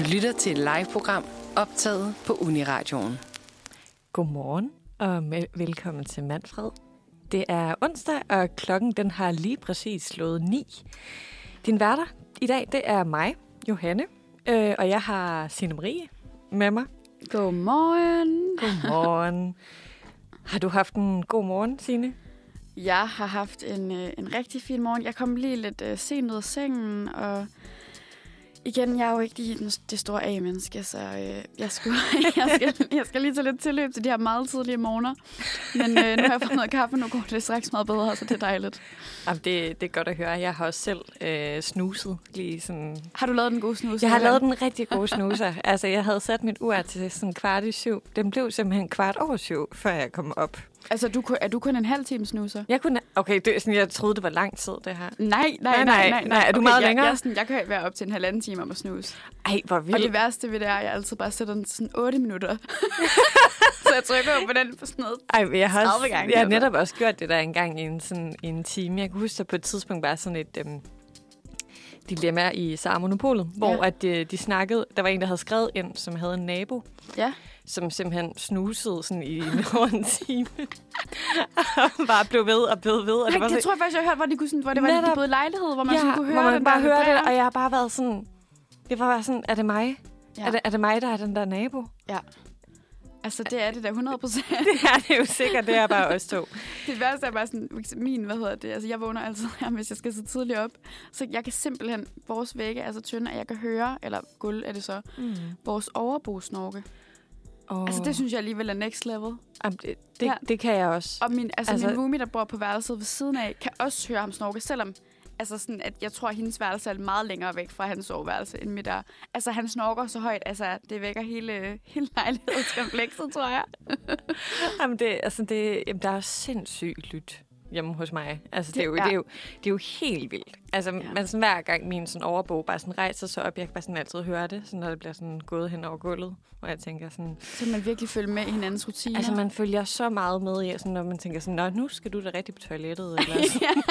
Du lytter til et live-program optaget på Uniradioen. Godmorgen og velkommen til Manfred. Det er onsdag, og klokken den har lige præcis slået 9. Din værter i dag, det er mig, Johanne, øh, og jeg har Signe Marie med mig. Godmorgen. Godmorgen. har du haft en god morgen, Signe? Jeg har haft en, øh, en rigtig fin morgen. Jeg kom lige lidt øh, sent ud af sengen, og igen, jeg er jo ikke lige det store A-menneske, så øh, jeg, skulle, jeg, skal, jeg skal lige tage lidt tilløb til de her meget tidlige morgener. Men øh, nu har jeg fået noget kaffe, nu går det straks meget bedre, så det er dejligt. Jamen, det, det er godt at høre. Jeg har også selv øh, snuset lige sådan... Har du lavet den gode snus? Jeg har lavet den rigtig gode snuser. altså, jeg havde sat mit ur til sådan kvart i syv. Den blev simpelthen kvart over syv, før jeg kom op. Altså, du, er du kun en halv time snuser? Jeg kunne... Okay, det, sådan, jeg troede, det var lang tid, det her. Nej, nej, Nej, nej, nej, nej. Er du meget jeg, længere? Jeg, sådan, jeg kan være op til en halvanden time om at snuse. Ej, hvor vildt. Og det værste ved det er, at jeg altid bare sætter den sådan 8 minutter. så jeg trykker på den på sådan noget. Ej, jeg har, 30 også, gange, jeg har netop også gjort det der engang i en, sådan, i en time. Jeg kan huske, at på et tidspunkt var sådan et øhm, dilemma i Sara Monopolet, hvor Ja. at, øh, de snakkede, der var en, der havde skrevet ind, som havde en nabo, Ja. Som simpelthen snusede sådan i en over en time. og bare blev ved og blev ved. Og det var det tror jeg faktisk, jeg hørte, hvor, de kunne sådan, hvor det var Netop. de boede lejlighed, hvor man ja, sådan kunne høre hvor man den bare hørte det, og jeg har bare været sådan... Det var bare sådan, er det mig? Ja. Ja. Er, det, er det mig, der er den der nabo? Altså, det er det der 100 procent. Det er det jo sikkert, det er bare os to. det værste er bare sådan, min, hvad hedder det, altså jeg vågner altid her, hvis jeg skal så tidligt op. Så jeg kan simpelthen, vores vægge er så tynde, at jeg kan høre, eller gulv er det så, Mm. vores overbosnorke. Oh. Altså, det synes jeg alligevel er next level. Jamen, det, det, Ja. det kan jeg også. Og min, altså, Altså- min roomie, der bor på værelset ved siden af, kan også høre ham snorke, selvom altså sådan, at jeg tror, at hendes værelse er meget længere væk fra hans soveværelse end mit er. Altså, han snorker så højt, altså, det vækker hele, hele lejlighedskomplekset, tror jeg. Jamen, det, altså det, jamen, der er sindssygt lyt hjemme hos mig. Altså, det, er jo, Det- det, er jo, det er jo helt vildt. Altså, Ja. ja. man sådan, hver gang min sådan, overbog bare sådan, rejser sig op, jeg kan bare sådan altid høre det, sådan, når det bliver sådan, gået hen over gulvet. Og jeg tænker sådan, Så man virkelig følger med i hinandens rutiner. altså man følger så meget med i, sådan, når man tænker sådan, Nå, nu skal du da rigtig på toilettet, eller sådan,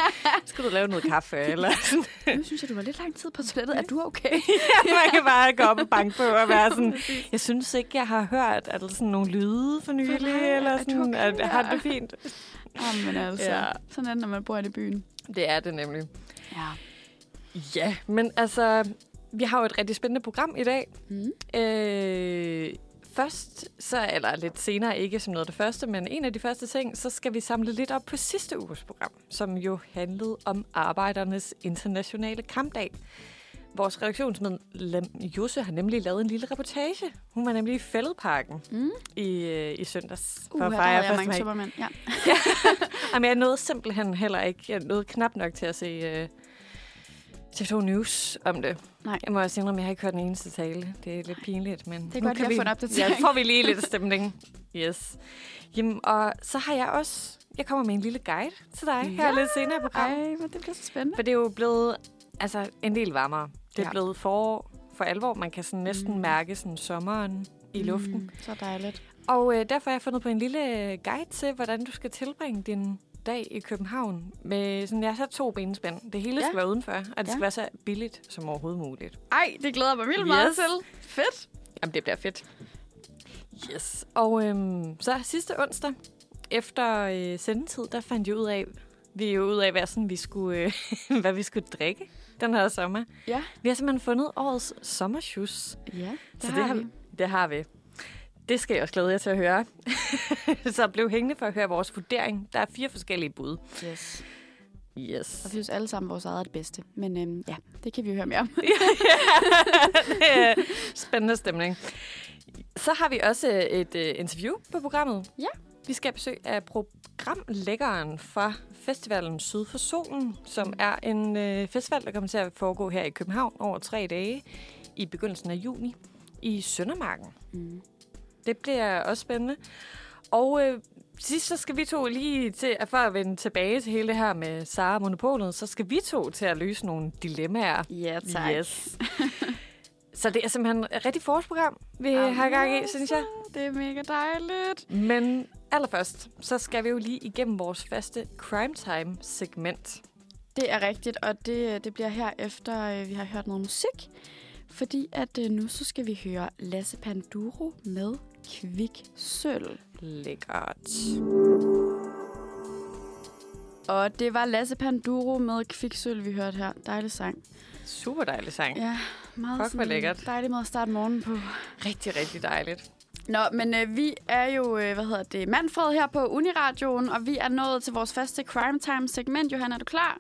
skal du lave noget kaffe, eller sådan. nu synes jeg, du var lidt lang tid på toilettet. Er du okay? man kan bare gå op og banke på og være sådan, jeg synes ikke, jeg har hørt at sådan nogle lyde for nylig, eller er sådan, okay? at, har du det fint? Jamen altså, Ja. sådan er det, når man bor i byen. Det er det nemlig. Ja. Ja, men altså, vi har jo et rigtig spændende program i dag. Mm. Øh, først, så, eller lidt senere, ikke som noget af det første, men en af de første ting, så skal vi samle lidt op på sidste uges program, som jo handlede om arbejdernes internationale kampdag. Vores redaktionsmedlem Josse har nemlig lavet en lille reportage. Hun var nemlig i Fælledparken Mm. i, øh, i søndags. Uh, her der havde jeg mange supermænd. Ja. Jamen, jeg nåede simpelthen heller ikke. Jeg nåede knap nok til at se uh, TV2 News om det. Nej. Jeg må også indrømme, at jeg har ikke hørt den eneste tale. Det er lidt pinligt, men... Det er godt, kan vi fået en opdatering. Ja, får vi lige lidt stemning. Yes. Jamen, og så har jeg også... Jeg kommer med en lille guide til dig her Ja. lidt senere i programmet. Ej, men det bliver så spændende. For det er jo blevet altså, en del varmere. Det er Ja. blevet forår for alvor. Man kan sådan næsten Mm. mærke sådan sommeren i luften. Mm, så dejligt. Og øh, derfor har jeg fundet på en lille guide til, hvordan du skal tilbringe din dag i København. Med sådan, jeg har sat to benspænd. Det hele Ja. skal være udenfor, og det Ja. skal være så billigt som overhovedet muligt. Ej, det glæder mig vildt meget Yes. til. Fedt. Jamen, det bliver fedt. Yes. Og øhm, så sidste onsdag, efter øh, sendetid, der fandt jeg ud af, vi er jo ud af, hvad, sådan, vi skulle, øh, hvad vi skulle drikke den her sommer. Ja. Vi har simpelthen fundet årets sommershoes. Ja, det, Så har det har vi. Det har vi. Det skal jeg også glæde jer til at høre. så blev hængende for at høre vores vurdering. Der er fire forskellige bud. Yes. Yes. Og vi synes alle sammen, vores eget er det bedste. Men øhm, ja, det kan vi jo høre mere om. er spændende stemning. Så har vi også et uh, interview på programmet. Ja. Vi skal have besøg af programlæggeren fra festivalen Syd for Solen, som er en uh, festival, der kommer til at foregå her i København over tre dage i begyndelsen af juni i Søndermarken. Mm. Det bliver også spændende. Og øh, sidst så skal vi to lige til, at for at vende tilbage til hele det her med Sara Monopolet, så skal vi to til at løse nogle dilemmaer. Ja, tak. Yes. så det er simpelthen et rigtig forårsprogram, vi har gang i, synes jeg. Det er mega dejligt. Men allerførst, så skal vi jo lige igennem vores faste Crime Time-segment. Det er rigtigt, og det, det bliver her efter, øh, vi har hørt noget musik. fordi at øh, nu så skal vi høre Lasse Panduro med Kviksøl. Lækkert. Og det var Lasse Panduro med Kviksøl, vi hørte her. Dejlig sang. Super dejlig sang. Ja, meget Fuck, hvor lækkert. dejlig måde at starte morgenen på. Rigtig, rigtig dejligt. Nå, men øh, vi er jo, øh, hvad hedder det, Manfred her på Uniradioen, og vi er nået til vores faste crime time segment. Johan, er du klar?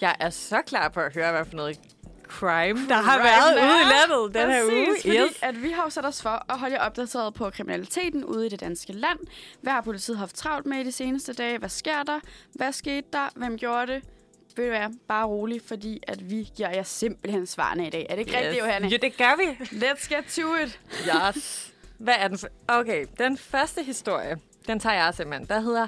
Jeg er så klar på at høre, hvad for noget crime, der har Crime været ude i landet den her uge. Præcis, fordi Yes. at vi har jo sat os for at holde jer opdateret på kriminaliteten ude i det danske land. Hvad har politiet haft travlt med i de seneste dage? Hvad sker der? Hvad skete der? Hvem gjorde det? Ved du hvad? Bare rolig, fordi at vi giver jer simpelthen svarene i dag. Er det ikke yes. rigtigt, Johanne? Ja, det gør vi. Let's get to it. Yes. Hvad er den? Okay, den første historie, den tager jeg simpelthen. Der hedder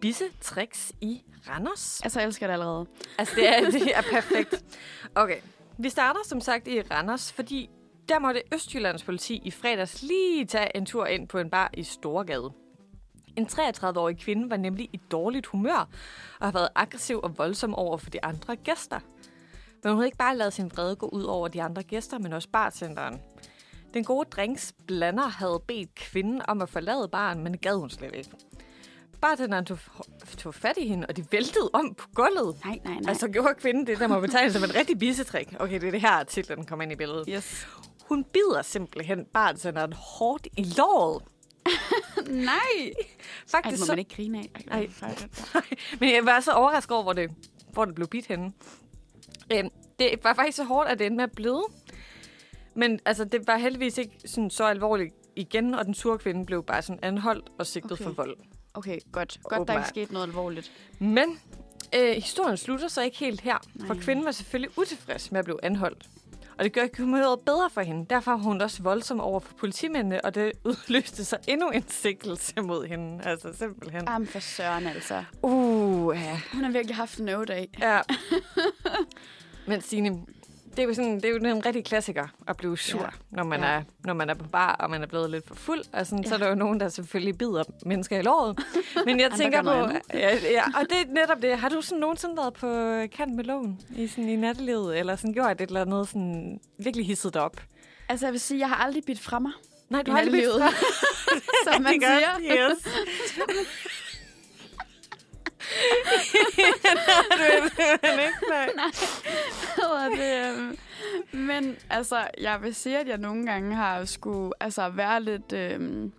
Bisse Tricks i Randers. Altså, jeg elsker det allerede. Altså, det er, det er perfekt. Okay, vi starter som sagt i Randers, fordi der måtte Østjyllands politi i fredags lige tage en tur ind på en bar i Storgade. En 33-årig kvinde var nemlig i dårligt humør og har været aggressiv og voldsom over for de andre gæster. Men hun havde ikke bare lavet sin vrede gå ud over de andre gæster, men også bartenderen. Den gode drinksblander havde bedt kvinden om at forlade baren, men det gad hun slet ikke. Bartenderen tog, tog fat i hende, og de væltede om på gulvet. Nej, nej, nej. Altså gjorde kvinden det, der må betegnes som en rigtig bissetrik. Okay, det er det her, titlen kommer ind i billedet. yes. Hun bider simpelthen bartenderen hårdt i låret. nej. Ej, Faktisk det må så... man ikke grine af. Ej. Men jeg var så overrasket over, hvor det, hvor det blev bidt henne. Øhm, det var faktisk så hårdt, at det endte med at bløde. Men altså, det var heldigvis ikke sådan, så alvorligt igen, og den sure kvinde blev bare sådan anholdt og sigtet Okay. for vold. Okay, godt. Godt, der ikke Åbenbart. skete noget alvorligt. Men øh, historien slutter så ikke helt her, Nej. for kvinden var selvfølgelig utilfreds med at blive anholdt. Og det gør ikke humøret bedre for hende. Derfor var hun også voldsom over for politimændene, og det udløste så endnu en sikkelse mod hende. Altså simpelthen. Jamen for søren altså. Uh, ja. Hun har virkelig haft en no-dag. ja. Men Signe, det er jo sådan, det er jo en rigtig klassiker at blive sur, Ja. når, man Ja. er, når man er på bar, og man er blevet lidt for fuld. Og sådan, ja. så er der jo nogen, der selvfølgelig bider mennesker i låret. Men jeg tænker på... Ja, ja, og det er netop det. Har du sådan nogensinde været på kant med loven i, sådan, i nattelivet, eller sådan gjort et eller andet sådan virkelig hisset op? Altså, jeg vil sige, jeg har aldrig bidt fra mig, Nej, I nattelivet. som man siger. Yes. Nej, det er ikke, nej. hedder det. øhm, Men altså, jeg vil sige, at jeg nogle gange har skulle altså, være lidt... Øhm,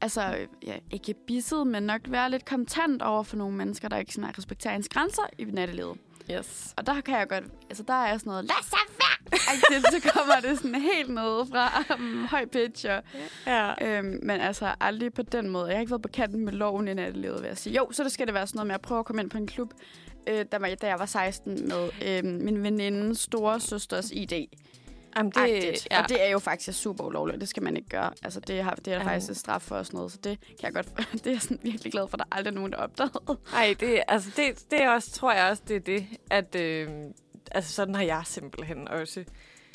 altså, ja, ikke bisset, men nok være lidt kontant over for nogle mennesker, der ikke sådan, respekterer ens grænser i nattelivet. Yes. Og der kan jeg godt... Altså, der er sådan noget... Lad så være! Agtigt, så kommer det sådan helt ned fra um, høj pitch. Og, Ja. øhm, men altså, aldrig på den måde. Jeg har ikke været på kanten med loven i nattelivet, vil jeg sige. Jo, så det skal det være sådan noget med at prøve at komme ind på en klub, øh, da, da jeg var 16 med øh, min venindes store søsters ID. Jamen, Det, ja. Og det er jo faktisk super ulovligt. Det skal man ikke gøre. Altså, det, har, det er der Jamen. faktisk et straf for og sådan noget. Så det kan jeg godt... Det er jeg sådan virkelig glad for, at der aldrig er nogen, der er opdaget. Ej, det, altså det, det er også, tror jeg også, det er det, at øh, altså sådan har jeg simpelthen også.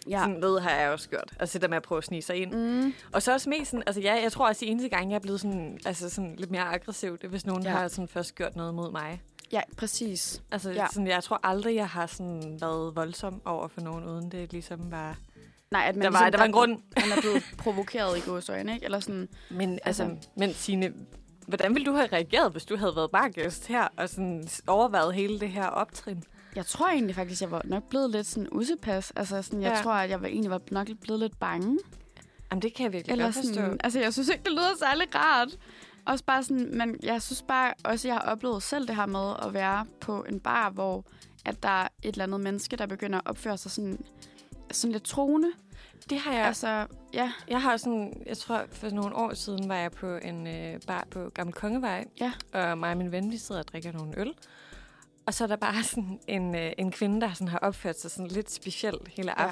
Ja. Sådan noget har jeg også gjort. Altså det der med at prøve at snige sig ind. Mm. Og så også mest sådan, altså ja, jeg tror også, de eneste gange, jeg er blevet sådan, altså sådan lidt mere aggressiv, det hvis nogen Ja. har sådan først gjort noget mod mig. Ja, præcis. Altså ja. sådan, jeg tror aldrig, jeg har sådan været voldsom over for nogen, uden det ligesom var... Nej, at man Der var, der var en grund. Man er blevet provokeret i gåsøjne, ikke? Eller sådan... Men altså, Altså- men Signe, hvordan ville du have reageret, hvis du havde været bargæst her, og sådan overvejet hele det her optrin? Jeg tror egentlig faktisk, jeg var nok blevet lidt sådan usepas. Altså sådan, jeg ja. Ja. tror, at jeg var egentlig var nok blevet lidt bange. Jamen, det kan jeg virkelig Eller godt forstå. sådan, altså, jeg synes ikke, det lyder særlig rart. Også bare sådan, men jeg synes bare også, jeg har oplevet selv det her med at være på en bar, hvor at der er et eller andet menneske, der begynder at opføre sig sådan, sådan lidt troende. Det har jeg. Altså, ja, Jeg har sådan, jeg tror for nogle år siden var jeg på en øh, bar på Gammel Kongevej. Ja. Og mig og min ven, vi sidder og drikker nogle øl. Og så er der bare sådan en, øh, en kvinde, der sådan har opført sig sådan lidt specielt hele Ja.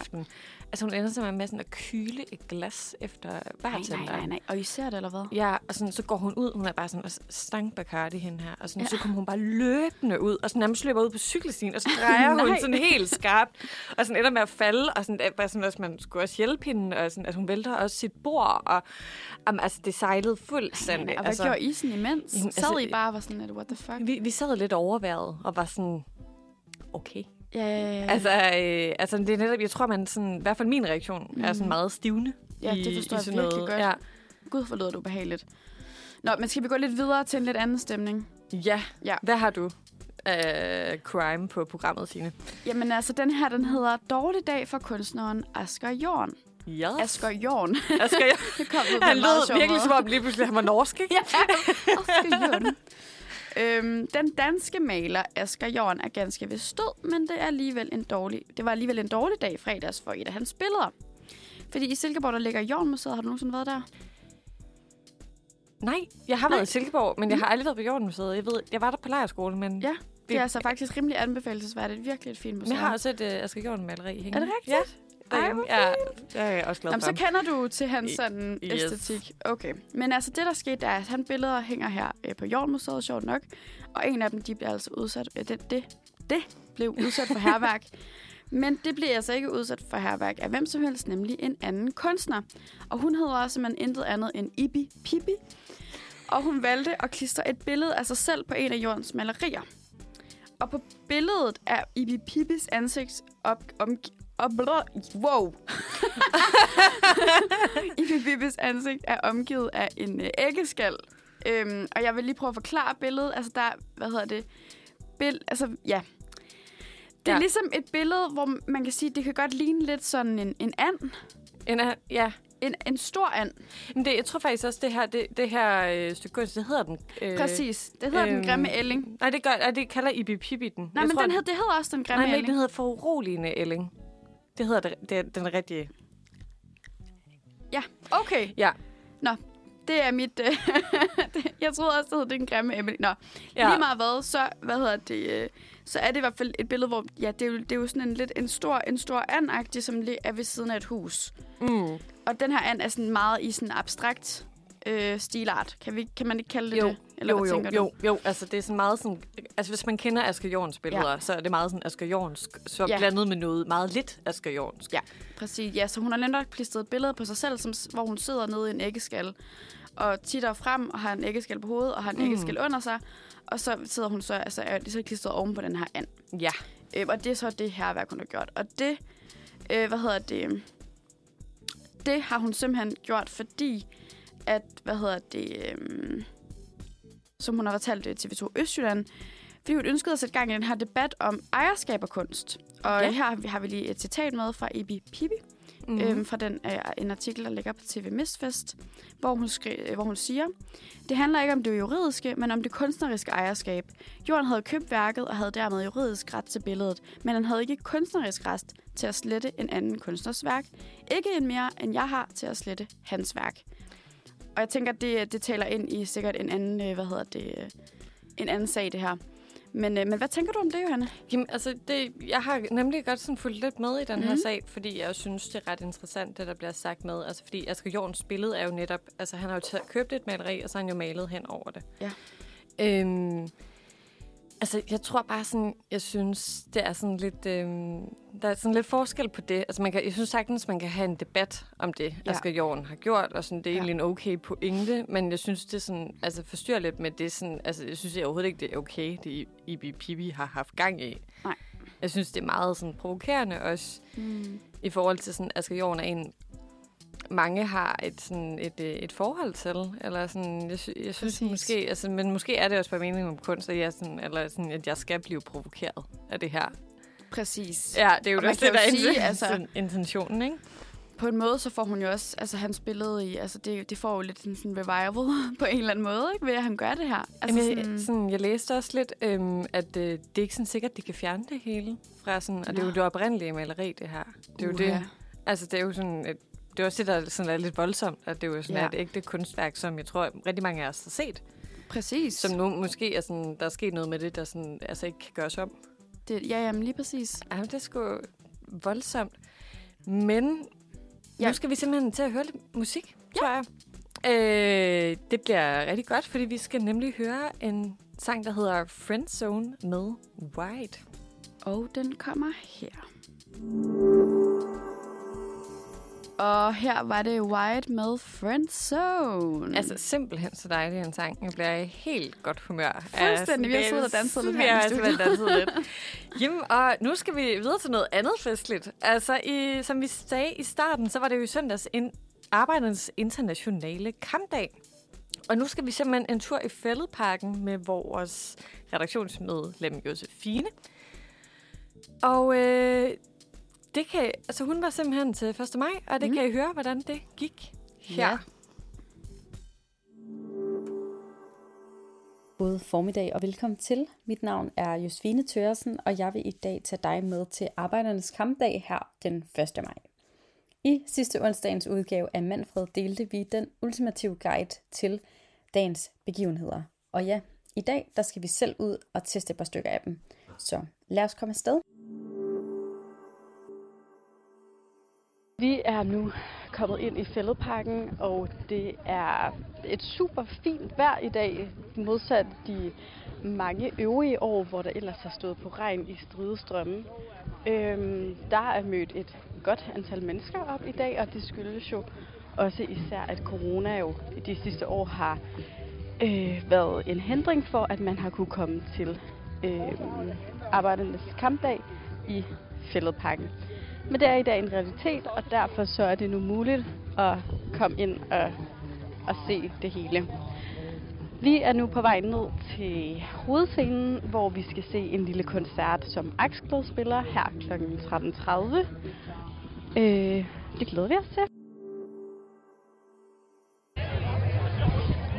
Altså hun ender simpelthen med sådan at kyle et glas efter nej, bartenderen. nej, nej, nej. Og I ser det, eller hvad? Ja, og sådan, så går hun ud, hun er bare sådan stank Bacardi hende her, og sådan, Ja. så kommer hun bare løbende ud, og sådan nærmest løber ud på cykelstien, og så drejer hun sådan helt skarpt, og sådan ender med at falde, og sådan, bare sådan at man skulle også hjælpe hende, og sådan, at hun vælter også sit bord, og um, altså, det sejlede fuldstændig. Nej, nej. Og hvad altså, gjorde I sådan imens? Jamen, Sad altså, I bare og var sådan, at what the fuck? vi, vi sad lidt overværet, og var sådan, okay. Ja, ja, ja. Altså, øh, altså det er netop, jeg tror, man sådan, i hvert fald min reaktion, mm. er sådan Mhm. meget stivende. Ja, i, det forstår i jeg sådan virkelig noget. godt. Ja. Gud, hvor lyder det ubehageligt. Nå, men skal vi gå lidt videre til en lidt anden stemning? ja. Ja. Hvad har du af crime på programmet, Signe? Jamen altså, den her, den hedder Dårlig dag for kunstneren Asger Jorn. Ja. Asger Jorn. Asger, jeg, det kom ud på han lød virkelig som om lige pludselig han var norsk, ikke? Ja, Asger Jorn. Øhm, den danske maler Asger Jorn er ganske vist død, men det, er alligevel en dårlig, det var alligevel en dårlig dag i fredags for et af hans billeder. Fordi i Silkeborg, der ligger Jorn-museet. Har du nogensinde været der? Nej, jeg har Nej. været i Silkeborg, men jeg Mm. har aldrig været på Jordenmuseet. Jeg ved, jeg var der på lejerskole, men Ja, Det er altså faktisk rimelig anbefalesværdigt. Virkelig et fint Men museum. jeg har også et uh, Asger Jorn maleri hængende. Er det rigtigt? Ja, Ej, ja, det er jeg også glad Jamen, for. så kender du til hans sådan yes. æstetik. Okay. Men altså, det der skete, er, at han billeder hænger her øh, på Jornmuseet, sjovt nok. Og en af dem, de bliver altså udsat... Øh, det, det, det blev udsat for herværk. Men det blev altså ikke udsat for herværk af hvem som helst, nemlig en anden kunstner. Og hun hedder simpelthen intet andet end Ibi Pibi. Og hun valgte at klistre et billede af sig selv på en af jordens malerier. Og på billedet er Ibi Pibis ansigt op, om, op, wow. Ibi Pibis ansigt er omgivet af en øh, æggeskal. Øhm, og jeg vil lige prøve at forklare billedet. Altså, der er, hvad hedder det? Bill, altså, ja. Det er Ja. ligesom et billede, hvor man kan sige, det kan godt ligne lidt sådan en, en and. En, af- ja, En, en stor and. men det, jeg tror faktisk også, det her, det, det her øh, stykke kunst, det hedder den. Øh, Præcis. Det hedder den øhm, grimme ælling. Nej, det, gør, nej, det kalder Ibi Pibi den. Nej, Jeg men tror, den hed, det hedder også den grimme Nej, ælling. den hedder foruroligende ælling. Det hedder det, det, den rigtige. Ja, okay. Ja. Det er mit... Øh, jeg troede også, det hed den grimme ælling. Nå, Ja. lige meget hvad, så, hvad hedder det, øh, så er det i hvert fald et billede, hvor ja, det, er jo, det er jo sådan en lidt en stor, en stor and som li- er ved siden af et hus. Mm. Og den her and er sådan meget i sådan abstrakt øh, stilart. Kan, vi, kan man ikke kalde det Jo, det? Eller jo, hvad jo, jo, du? jo, altså det er sådan meget sådan... Altså hvis man kender Asger Jorns billeder, ja. så er det meget sådan Asger Jorns, så ja. Blandet med noget meget lidt Asger Jorns. Ja. Præcis, ja. Så hun har nemlig klistret et billede på sig selv, som, hvor hun sidder nede i en æggeskal og titter frem og har en æggeskal på hovedet og har en Mm. æggeskal under sig. Og så sidder hun så, altså er det så klistret oven på den her and. Ja. Øh, og det er så det her værk, hun har gjort. Og det, øh, hvad hedder det, det har hun simpelthen gjort, fordi at, hvad hedder det, øh, som hun har fortalt til TV2 Østjylland, fordi hun ønskede at sætte gang i den her debat om ejerskab og kunst. Og Ja. her har vi- har vi lige et citat med fra Ibi Pibi, Mm. mm. øhm, fra den, øh, en artikel, der ligger på TV Mistfest, hvor hun, skri- øh, hvor hun siger, det handler ikke om det juridiske, men om det kunstneriske ejerskab. Jorden havde købt værket og havde dermed juridisk ret til billedet, men han havde ikke kunstnerisk ret til at slette en anden kunstners værk. Ikke en mere, end jeg har til at slette hans værk. Og jeg tænker, det, det taler ind i sikkert en anden, øh, hvad hedder det, øh, en anden sag, det her. Men, øh, men hvad tænker du om det, Johanne? Jamen, altså, det, jeg har nemlig godt sådan fulgt lidt med i den mm. her Mhm. sag, fordi jeg synes, det er ret interessant, det der bliver sagt med. Altså, fordi Asger Jorns billede er jo netop... Altså, han har jo købt et maleri, og så har han jo malet hen over det. Ja. Øhm, altså, jeg tror bare sådan... Jeg synes, det er sådan lidt... Øhm, der er sådan lidt forskel på det. Altså, man kan, jeg synes sagtens, man kan have en debat om det, ja. Asger Jorn har gjort, og sådan, det er Ja. egentlig en okay pointe, men jeg synes, det sådan, altså, forstyrrer lidt med det. Sådan, altså, jeg synes overhovedet ikke, det er okay, det Ibi Pibi har haft gang i. Nej. Jeg synes, det er meget sådan provokerende også, Mm. i forhold til sådan, Asger Jorn er en, mange har et, sådan et, øh, et forhold til, eller sådan, jeg, sy- jeg synes Præcis. måske, altså, men måske er det også bare meningen om kunst, at jeg, sådan, eller sådan, at jeg skal blive provokeret af det her. Præcis. Ja, det er jo Og også det, der er sige, altså- intentionen, ikke? på en måde, så får hun jo også, altså hans billede i, altså det, det får jo lidt en sådan revival på en eller anden måde, ikke, ved at han gør det her. Altså Jamen, jeg, sådan, sådan, jeg læste også lidt, øhm, at øh, det er ikke sådan sikkert, at de kan fjerne det hele fra sådan, og det er jo Nå. det oprindelige maleri, det her. Det er jo uha. det. Altså, det er jo sådan, et, det er også det, der sådan er lidt voldsomt, at det er jo sådan Ja. et ægte kunstværk, som jeg tror, rigtig mange af os har set. Præcis. Som nu måske er sådan, der er sket noget med det, der sådan, altså ikke kan gøres om. Det, ja, jamen lige præcis. Ej, men det er sgu voldsomt. Men ja. Nu skal vi simpelthen til at høre lidt musik, ja. tror jeg. Øh, det bliver rigtig godt, fordi vi skal nemlig høre en sang, der hedder Friendzone med White. Og den kommer her. Og her var det White med Friendzone. Altså simpelthen så dejlig en sang. Jeg bliver i helt godt humør. Fuldstændig. Vi har siddet og danset lidt Vi her har i altså danset lidt. Jamen, og nu skal vi videre til noget andet festligt. Altså, i, som vi sagde i starten, så var det jo i søndags en Arbejdernes Internationale Kampdag. Og nu skal vi simpelthen en tur i Fælledparken med vores redaktionsmedlem Josefine. Og øh, det kan, altså hun var simpelthen til 1. maj, og det Mm. kan I høre, hvordan det gik her. Ja. God formiddag og velkommen til. Mit navn er Josefine Tøresen, og jeg vil i dag tage dig med til Arbejdernes Kampdag her den 1. maj. I sidste onsdagens udgave af Manfred delte vi den ultimative guide til dagens begivenheder. Og ja, i dag der skal vi selv ud og teste et par stykker af dem. Så lad os komme afsted. Vi er nu kommet ind i Fælledparken, og det er et super fint vejr i dag, modsat de mange øvrige år, hvor der ellers har stået på regn i stridestrømme. Øhm, der er mødt et godt antal mennesker op i dag, og det skyldes jo også især, at corona jo de sidste år har øh, været en hindring for, at man har kunne komme til øh, arbejdernes kampdag i Fælledparken. Men det er i dag en realitet, og derfor så er det nu muligt at komme ind og, og se det hele. Vi er nu på vej ned til hovedscenen, hvor vi skal se en lille koncert, som Axklod spiller her kl. 13.30. Øh, det glæder vi os til.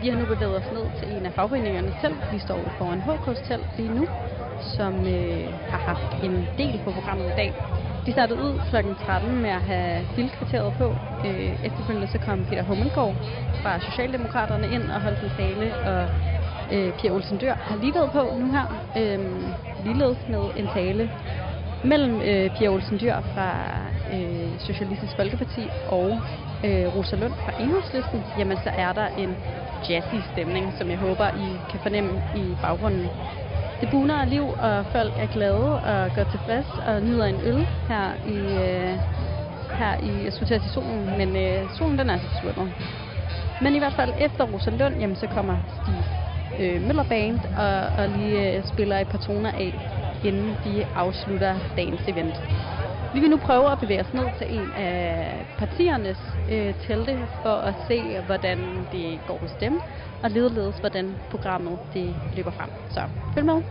Vi har nu bevæget os ned til en af fagforeningerne selv. Vi står foran HK's telt lige nu, som øh, har haft en del på programmet i dag. De startede ud kl. 13 med at have bildkvarteret på. Øh, efterfølgende så kom Peter Hummelgaard fra Socialdemokraterne ind og holdt en tale, og øh, Pia Olsen Dør har lige været på nu her, øh, ligeledes med en tale mellem øh, Pia Olsen Dyr fra øh, Socialistisk Folkeparti og øh, Rosa Lund fra Enhedslisten, jamen så er der en jazzy stemning, som jeg håber, I kan fornemme i baggrunden. Det buner af liv, og folk er glade og går tilfreds og nyder en øl her i, øh, her i jeg skulle til at sige solen, men øh, solen den er altså svundet. Men i hvert fald efter Rosalund, jamen, så kommer Stig øh, Møller Band og, og lige øh, spiller et par toner af, inden de afslutter dagens event. Vi vil nu prøve at bevæge os ned til en af partiernes øh, telte for at se, hvordan det går hos dem, og ledeledes, hvordan programmet det løber frem. Så følg med.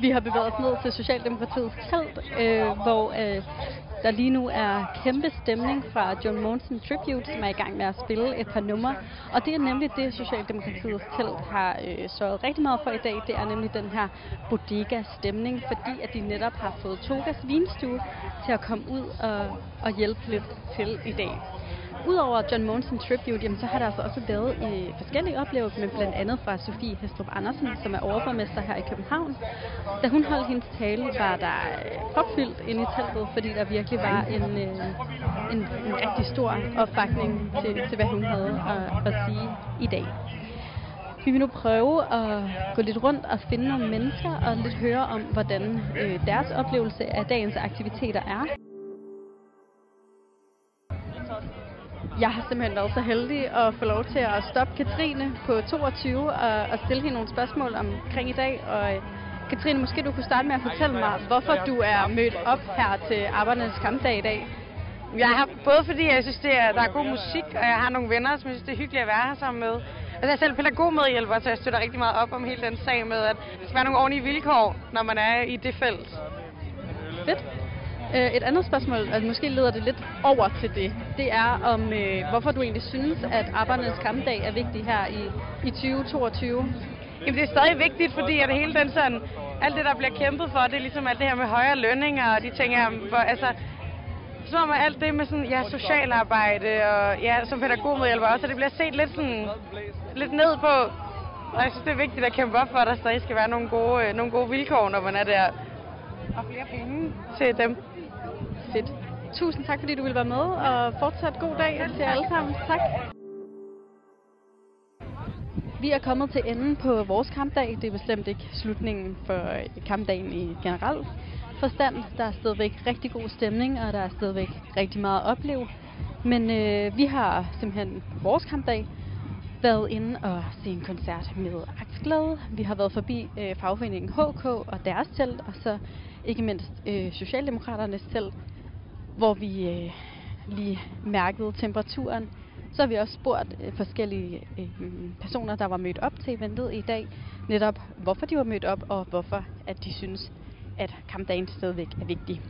Vi har bevæget os ned til Socialdemokratiets telt, øh, hvor øh, der lige nu er kæmpe stemning fra John Monson Tribute, som er i gang med at spille et par numre. Og det er nemlig det, Socialdemokratiets telt har øh, sørget rigtig meget for i dag. Det er nemlig den her bodega-stemning, fordi at de netop har fået Togas vinstue til at komme ud og, og hjælpe lidt til i dag. Udover John Monsen Tribute, jamen, så har der altså også været i forskellige oplevelser, men blandt andet fra Sofie Hestrup Andersen, som er overborgmester her i København. Da hun holdt hendes tale, var der øh, propfyldt inde i teltet, fordi der virkelig var en, øh, en, en rigtig stor opbakning til, til hvad hun havde at, at sige i dag. Vi vil nu prøve at gå lidt rundt og finde nogle mennesker og lidt høre om, hvordan øh, deres oplevelse af dagens aktiviteter er. Jeg har simpelthen været så heldig at få lov til at stoppe Katrine på 22 og, og stille hende nogle spørgsmål omkring i dag. Og øh, Katrine, måske du kunne starte med at fortælle mig, hvorfor du er mødt op her til Arbejdernes Kampdag i dag. Jeg har både fordi jeg synes, det er, der er god musik, og jeg har nogle venner, som jeg synes, det er hyggeligt at være her sammen med. Altså, jeg er selv pædagogmedhjælper, så jeg støtter rigtig meget op om hele den sag med, at der skal være nogle ordentlige vilkår, når man er i det felt. Fedt. Øh, Et andet spørgsmål, altså måske leder det lidt over til det, det er om, øh, hvorfor du egentlig synes, at Arbejdernes Kampdag er vigtig her i, i 2022. Jamen, det er stadig vigtigt, fordi at hele den sådan, alt det, der bliver kæmpet for, det er ligesom alt det her med højere lønninger og de ting her, hvor, altså, så om alt det med sådan, ja, socialarbejde og ja, som pædagogmedhjælper også, og det bliver set lidt sådan, lidt ned på. Og jeg synes, det er vigtigt at kæmpe op for, at der stadig skal være nogle gode, øh, nogle gode vilkår, når man er der. Og flere penge til dem. Fedt. Tusind tak, fordi du ville være med, og fortsat god dag til jer alle sammen. Tak. Vi er kommet til enden på vores kampdag. Det er bestemt ikke slutningen for øh, kampdagen i generelt. forstand. Der er stadigvæk rigtig god stemning, og der er stadigvæk rigtig meget at opleve. Men øh, vi har simpelthen vores kampdag været inde og se en koncert med Aksglæde. Vi har været forbi øh, fagforeningen HK og deres telt, og så ikke mindst øh, Socialdemokraternes telt, hvor vi øh, lige mærkede temperaturen. Så har vi også spurgt øh, forskellige øh, personer, der var mødt op til eventet i dag, netop hvorfor de var mødt op, og hvorfor at de synes, at kampdagen stadigvæk er vigtig.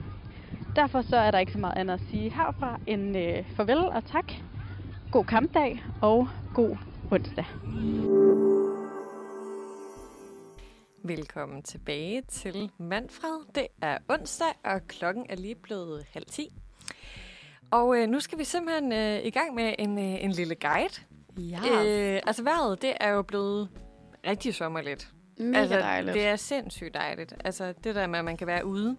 Derfor så er der ikke så meget andet at sige herfra end øh, farvel og tak. God kampdag og god onsdag. Velkommen tilbage til Manfred. Det er onsdag, og klokken er lige blevet halv ti. Og øh, nu skal vi simpelthen øh, i gang med en, øh, en lille guide. Ja, Øh, altså vejret, det er jo blevet rigtig sommerligt. mega altså, dejligt. Det er sindssygt dejligt. Altså det der med, at man kan være ude.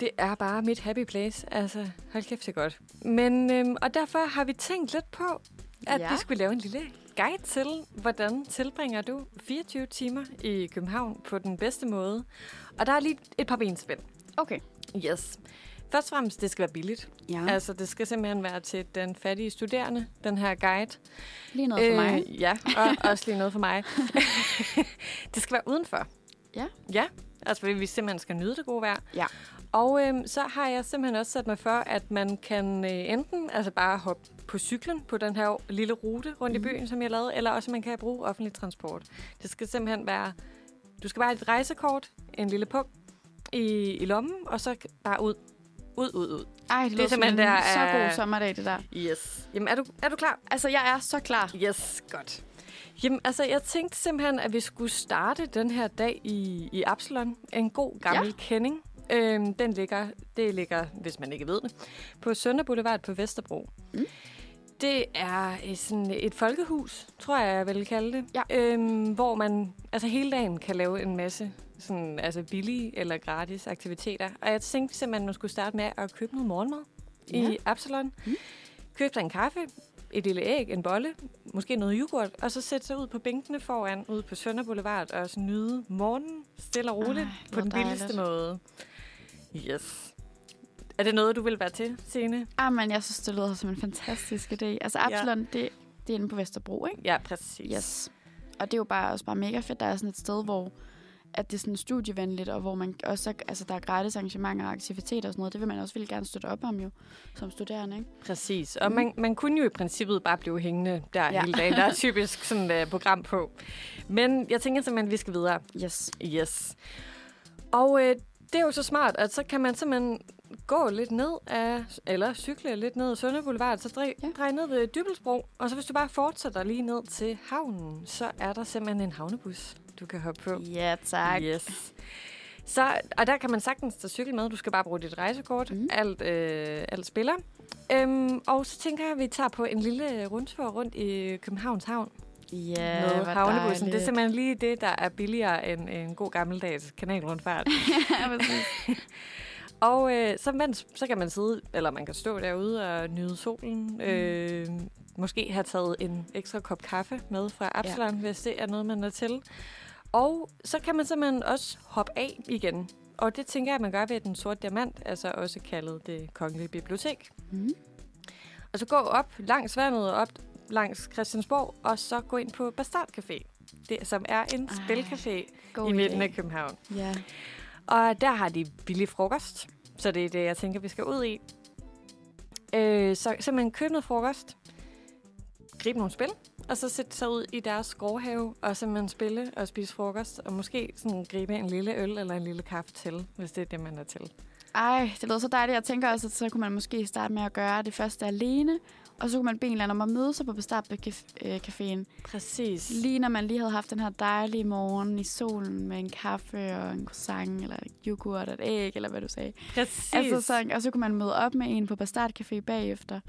Det er bare mit happy place. Altså, hold kæft, det godt. Men, øhm, og derfor har vi tænkt lidt på, at Ja. vi skulle lave en lille guide til, hvordan tilbringer du 24 timer i København på den bedste måde. Og der er lige et par benspænd. Okay. Yes. Først og fremmest, det skal være billigt. Ja. Altså, det skal simpelthen være til den fattige studerende, den her guide. lige noget for mig. Øh, ja, og også lige noget for mig. det skal være udenfor. Ja. Ja, altså fordi vi simpelthen skal nyde det gode vejr. Ja. Og øhm, så har jeg simpelthen også sat mig for, at man kan øh, enten altså bare hoppe på cyklen på den her lille rute rundt mm. i byen, som jeg lavede, eller også man kan bruge offentlig transport. Det skal simpelthen være, du skal bare have et rejsekort, en lille punkt i, i lommen, og så bare ud. Ud, ud, ud. Ej, det, det er lyder som simpelthen en der så er- god sommerdag, det der. Yes. Jamen, er du, er du klar? Altså, jeg er så klar. Yes, godt. Jamen, altså, jeg tænkte simpelthen, at vi skulle starte den her dag i, i Absalon. En god gammel ja. kending. Øhm, den ligger, det ligger, hvis man ikke ved det, på Sønder Boulevard på Vesterbro. Mm. Det er sådan et folkehus, tror jeg, jeg vil kalde det. Ja. Øhm, hvor man altså hele dagen kan lave en masse sådan, altså billige eller gratis aktiviteter. Og jeg tænkte simpelthen, at man skulle starte med at købe noget morgenmad Ja. i Absalon. Mm. Købe dig en kaffe, et lille æg, en bolle, måske noget yoghurt, og så sætte sig ud på bænkene foran, ude på Sønder Boulevard, og så nyde morgenen stille og roligt Ej, på den hvor billigste dejligt. måde. Yes. Er det noget, du vil være til, Signe? Ah, men jeg synes, det lyder som en fantastisk idé. Altså, Absalon, det, det er inde på Vesterbro, ikke? Ja, præcis. Yes. Og det er jo bare også bare mega fedt, der er sådan et sted, hvor at det er sådan studievenligt, og hvor man også, altså, der er gratis arrangementer og aktiviteter og sådan noget. Det vil man også ville gerne støtte op om jo, som studerende, ikke? Præcis. Og Mm. man, man kunne jo i princippet bare blive hængende der ja. Ja. hele dagen. Der er typisk sådan et uh, program på. Men jeg tænker simpelthen, at vi skal videre. Yes. Yes. Og øh, det er jo så smart, at så kan man simpelthen gå lidt ned af, eller cykle lidt ned ad Sønder Boulevard, så drej, ja. Drej ned ved Dybelsbro, og så hvis du bare fortsætter lige ned til havnen, så er der simpelthen en havnebus, du kan hoppe på. Ja, tak. Yes. Så, og der kan man sagtens tage cykel med. Du skal bare bruge dit rejsekort. Mm. Alt, øh, alt spiller. Øhm, og så tænker jeg, at vi tager på en lille rundtur rundt i Københavns Havn Ja, med havnebussen. Det er dejligt. simpelthen lige det, der er billigere end en god gammeldags kanalrundfart. ja, og øh, så, mens, så kan man sidde, eller man kan stå derude og nyde solen. Øh, måske have taget en ekstra kop kaffe med fra Absalon, ja. hvis det er noget, man er til. Og så kan man simpelthen også hoppe af igen. Og det tænker jeg, at man gør ved den sorte diamant, altså også kaldet det kongelige bibliotek. Mm. Og så gå op langs vandet og op langs Christiansborg, og så gå ind på Bastard Café, det, som er en Ej, spilcafé i midten af København. Ja. Og der har de billig frokost, så det er det, jeg tænker, vi skal ud i. Øh, så simpelthen køb noget frokost, grib nogle spil, og så sætte sig ud i deres gårdhave og simpelthen spille og spise frokost, og måske sådan gribe en lille øl eller en lille kaffe til, hvis det er det, man er til. Ej, det lyder så dejligt. Jeg tænker også, at så kunne man måske starte med at gøre det første alene, og så kunne man bede en eller anden om at møde sig på Bastard-caféen. Præcis. Lige når man lige havde haft den her dejlige morgen i solen med en kaffe og en croissant, eller yoghurt og et æg, eller hvad du sagde. Præcis. Altså, så, og så kunne man møde op med en på Bastard Café bagefter.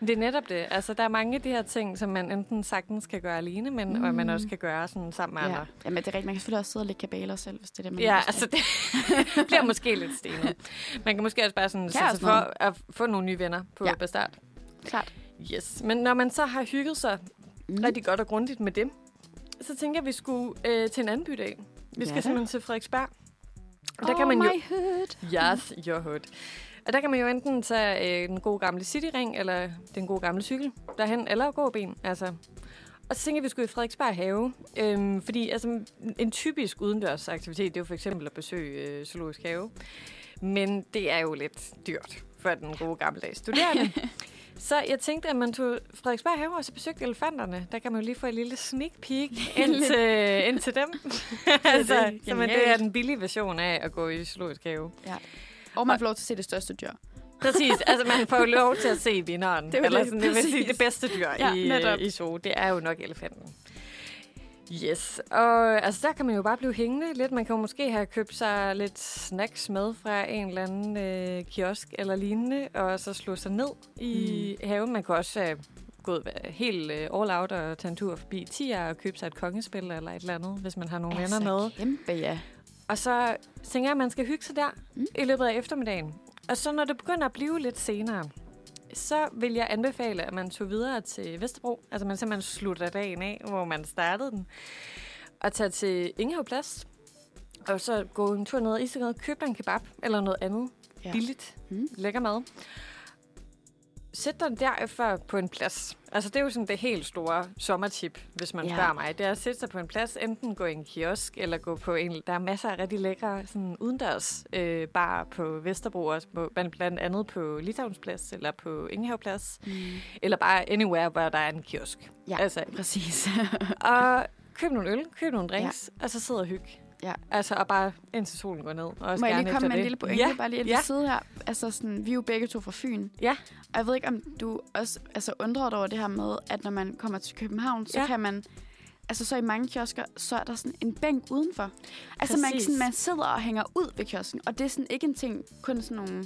Det er netop det. Altså, der er mange af de her ting, som man enten sagtens kan gøre alene, men mm. og man også kan gøre sådan sammen med Ja. andre. Jamen, det er rigtigt. Man kan selvfølgelig også sidde og lægge kabaler selv, hvis det er det, man Ja, altså det bliver måske lidt stenet. Man kan måske også bare sådan Kan sætte sig for at få nogle nye venner på. Ja. Bastard. Klart. Yes, men når man så har hygget sig Mm. rigtig godt og grundigt med dem, så tænker jeg, at vi skulle øh, til en anden bydag. Vi skal Ja. simpelthen til Frederiksberg. Og der kan man jo... my hood. Yes, your hood. Og der kan man jo enten tage øh, den gode gamle cityring, eller den gode gamle cykel derhen, eller gå ben. Altså. Og så tænker jeg, at vi skulle i Frederiksberg have. Øhm, fordi altså, en typisk udendørsaktivitet, det er jo for eksempel at besøge øh, zoologisk have. Men det er jo lidt dyrt for den gode gammeldags studerende. så jeg tænkte, at man tog Frederiksberg have og så besøgte elefanterne. Der kan man jo lige få en lille sneak peek ind til, ind til dem. altså, så men det er den billige version af at gå i zoologisk have. Og man får lov til at se det største dyr. Præcis, altså man får jo lov til at se vinderen. Det er eller det, sådan, det vil sige, det bedste dyr Ja, i, netop. i zoo, det er jo nok elefanten. Yes, og altså der kan man jo bare blive hængende lidt. Man kan jo måske have købt sig lidt snacks med fra en eller anden øh, kiosk eller lignende, og så slå sig ned i mm. haven. Man kan også øh, gå helt øh, all out og tage en tur forbi Tia og købe sig et kongespil eller et eller andet, hvis man har nogle venner med. Altså, kæmpe, ja. Og så tænker jeg, at man skal hygge sig der mm. i løbet af eftermiddagen. Og så når det begynder at blive lidt senere, så vil jeg anbefale, at man tog videre til Vesterbro. Altså man simpelthen slutter dagen af, hvor man startede den. Og tager til Ingehav Plads. Og så gå en tur ned i Isegade, køb dig en kebab eller noget andet Ja. billigt, mm. lækker mad. Sæt dig derefter på en plads. Altså det er jo sådan det helt store sommertip, hvis man Ja. spørger mig. Det er at sætte sig på en plads, enten gå i en kiosk, eller gå på en... Der er masser af rigtig lækre sådan udendørs øh, bar på Vesterbro, også på, blandt blandt andet på Litauensplads, eller på Ingehavplads, Mm. eller bare anywhere, hvor der er en kiosk. Ja, Altså, præcis. og køb nogle øl, køb nogle drinks, ja. og så sidde og hygge. Ja. Altså, og bare indtil solen går ned. Og også Må jeg lige komme med en det. lille pointe? Ja, Bare lige et ja. side her. Altså sådan, vi er jo begge to fra Fyn. Ja. Og jeg ved ikke, om du også altså, undrer dig over det her med, at når man kommer til København, så Ja. kan man... Altså så i mange kiosker, så er der sådan en bænk udenfor. Altså man, Præcis. sådan, man sidder og hænger ud ved kiosken, og det er sådan ikke en ting, kun sådan nogle,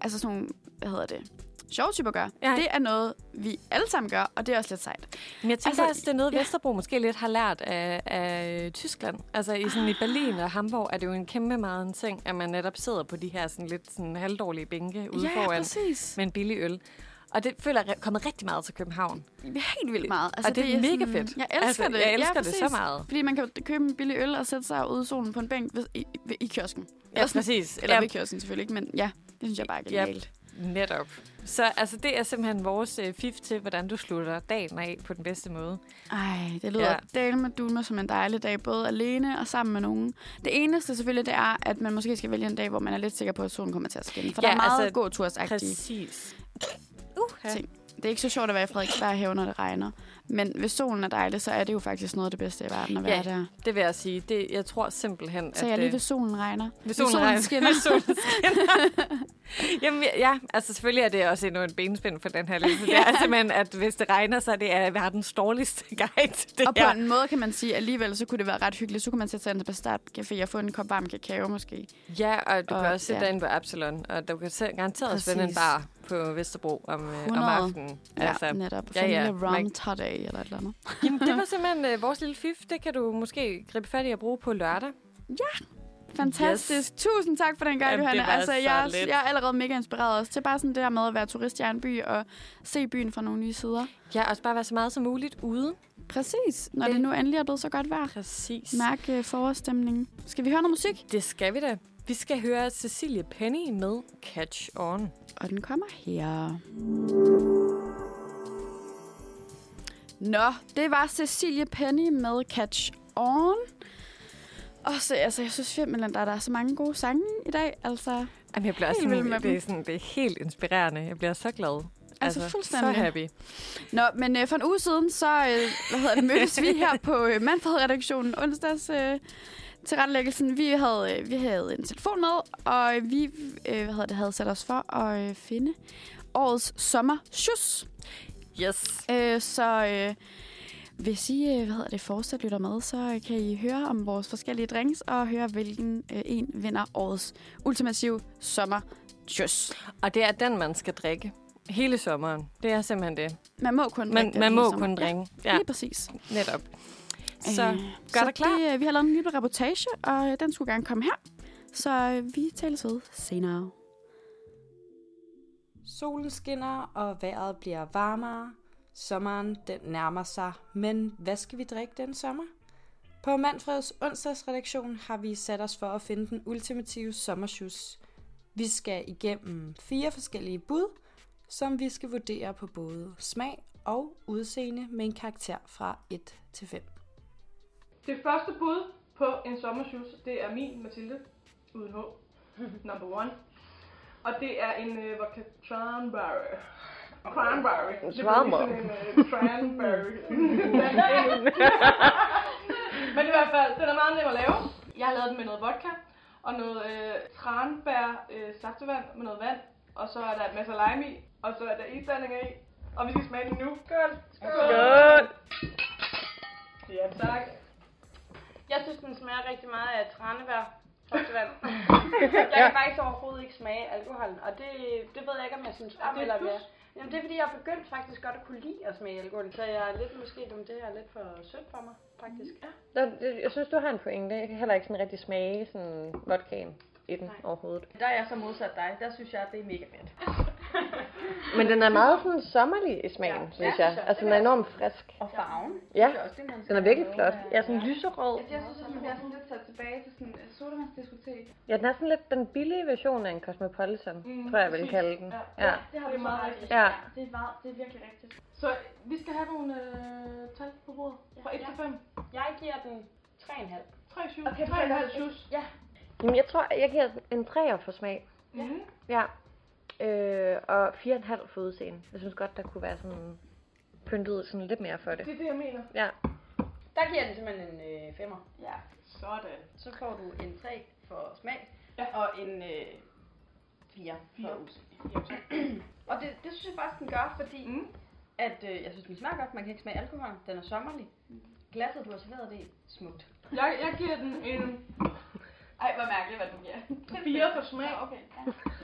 altså sådan nogle, hvad hedder det, sjove typer gør. Ja. Det er noget, vi alle sammen gør, og det er også lidt sejt. Men jeg tænker Altså, også, det er noget, ja. Vesterbro måske lidt har lært af, af Tyskland. Altså i, sådan, i Berlin og Hamburg er det jo en kæmpe meget en ting, at man netop sidder på de her sådan, lidt sådan, halvdårlige bænke ude ja, foran præcis. med en billig øl. Og det føler jeg er kommet rigtig meget til København. Helt vildt meget. Altså, og det er, mega sådan- fedt. Jeg elsker altså, det. Jeg elsker ja, det så meget. Fordi man kan købe en billig øl og sætte sig ude i solen på en bænk ved, i, i, i kiosken. Ja, sådan- præcis. Eller ja, ved kiosken selvfølgelig ikke, men ja, det synes jeg bare er Ja. Netop. Så altså, det er simpelthen vores øh, fif til, hvordan du slutter dagen af på den bedste måde. Ej, det lyder Ja. dale med dulme som en dejlig dag, både alene og sammen med nogen. Det eneste selvfølgelig, det er, at man måske skal vælge en dag, hvor man er lidt sikker på, at solen kommer til at skinne. For Ja, der er meget altså, altså, gåtursagtige Præcis. Uh, ting. Det er ikke så sjovt at være i Frederiksberg have, når det regner. Men hvis solen er dejlig, så er det jo faktisk noget af det bedste i verden at være Ja, der. Det vil jeg sige. Det, jeg tror simpelthen, Så at... jeg lige øh, ved solen regner. Hvis solen solen, regner. skinner. Hvis solen skinner. Jamen ja, altså selvfølgelig er det også endnu en benspænd for den her liste. Det er simpelthen, at hvis det regner, så er det er verdens dårligste guide. Det Og på her. en måde kan man sige, at alligevel så kunne det være ret hyggeligt. Så kunne man sætte sig ind på Start Café og få en kop varm kakao måske. Ja, og du Og- kan også sætte ja. dig ind på Absalon, og du kan garanteret finde en bar på Vesterbro om, øh, om 100. aftenen. Ja, altså, netop. ja, Ja, ja. ja. rum todday eller et eller andet. Jamen, det var simpelthen øh, vores lille fif. Det kan du måske gribe fat i at bruge på lørdag. Fantastisk. Yes. Tusind tak for den gang, Jamen, Johanna. Altså, så jeg, er- lidt. jeg er allerede mega inspireret også til bare sådan det der med at være turist i en by og se byen fra nogle nye sider. Ja, også bare være så meget som muligt ude. Præcis. Når det, Det- nu endelig er blevet så godt vejr. Præcis. Mærk uh, forårsstemningen. Skal vi høre noget musik? Det skal vi da. Vi skal høre Cecilie Penny med Catch On. Og den kommer her. Nå, det var Cecilie Penny med Catch On. Og så, altså, jeg synes simpelthen, der, der er så mange gode sange i dag. Altså, Jamen, jeg bliver Helt sådan, det, er sådan, det er helt inspirerende. Jeg bliver så glad. Altså, fuldstændig. Så happy. Nå, men øh, for en uge siden, så øh, hvad hedder det, mødtes vi her på øh, Manfred-redaktionen onsdags øh, til retlæggelsen. Vi havde, øh, vi havde en telefon med, og vi øh, hvad hedder det, havde sat os for at øh, finde årets sommersjus. Yes. Øh, så øh, hvis I øh, hvad hedder det, fortsat lytter med, så øh, kan I høre om vores forskellige drinks, og høre, hvilken øh, en vinder årets ultimative sommersjus. Og det er den, man skal drikke hele sommeren. Det er simpelthen det. Man må kun Man, drikke man må sommer. kun drikke. Ja, Ja, lige præcis. netop. Så Øh, gør så dig klar. Det, øh, vi har lavet en lille reportage, og øh, den skulle gerne komme her. Så øh, vi tales ved senere. Solen skinner, og vejret bliver varmere. Sommeren den nærmer sig, men hvad skal vi drikke den sommer? På Manfreds onsdagsredaktion har vi sat os for at finde den ultimative sommershoes. Vi skal igennem fire forskellige bud, som vi skal vurdere på både smag og udseende med en karakter fra 1 til 5. Det første bud på en sommershoes, det er min Mathilde, uden H, number one. Og det er en øh, vodka cranberry. Cranberry. Det Cranberry. sådan en øh, cranberry. Men i hvert fald, den er meget nem at lave. Jeg har lavet den med noget vodka og noget øh, tranbær øh, saftevand med noget vand. Og så er der en masse lime i, og så er der isblandinger i. Og vi skal smage den nu. Skål! Skål! Ja, rigtig meget af tranebær. Saftevand. jeg kan faktisk overhovedet ikke smage alkoholen, og det, det ved jeg ikke, om jeg synes om det er eller hvad. Jamen, det er fordi, jeg er begyndt faktisk godt at kunne lide at smage alkohol, så jeg er lidt måske, om det er lidt for sødt for mig, faktisk. Ja. Der, det- jeg synes, du har en pointe. Jeg kan heller ikke sådan rigtig smage sådan vodkaen i den overhovedet. Der er jeg så modsat dig. Der synes jeg, at det er mega fedt. Men den er meget sådan sommerlig i smagen, Ja, synes ja, jeg. jeg. Altså, den er enormt frisk. Og farven. Ja, er den er virkelig flot. Ja, sådan lyserød. Jeg synes, at man bliver sådan lidt sat tilbage til sådan et sodavandsdiskotek. Ja, den er sådan lidt den billige version af en Cosmopolitan, Mm, tror jeg, vil præcis. kalde den. Ja. Ja. Det har Det er du meget rigtigt. Ja. Det er, meget, det er virkelig rigtigt. Så vi skal have nogle øh, tal på bordet. Fra 1 Ja. til 5. Jeg giver den 3,5. 3, 7, Okay, 3,5 shoes. Ja. Jamen, jeg tror, jeg giver en 3'er for smag. Mhm. Ja. Øh, og 4,5 for udseende. Jeg synes godt, der kunne være sådan pyntet sådan lidt mere for det. Det er det, jeg mener. Ja. Der giver jeg den simpelthen en øh, 5'er. Ja. Sådan. Så får du en 3 for smag, Ja. og en øh, 4 Fire. for udseende. og det, det synes jeg faktisk, den gør, fordi Mm. at, øh, jeg synes, den smager godt. Man kan ikke smage alkohol. Den er sommerlig. Glasset, du har serveret det smukt. Jeg, jeg giver den en Ej, hvor mærkeligt, hvad du giver. 4 for smag, Ja, okay. Ja.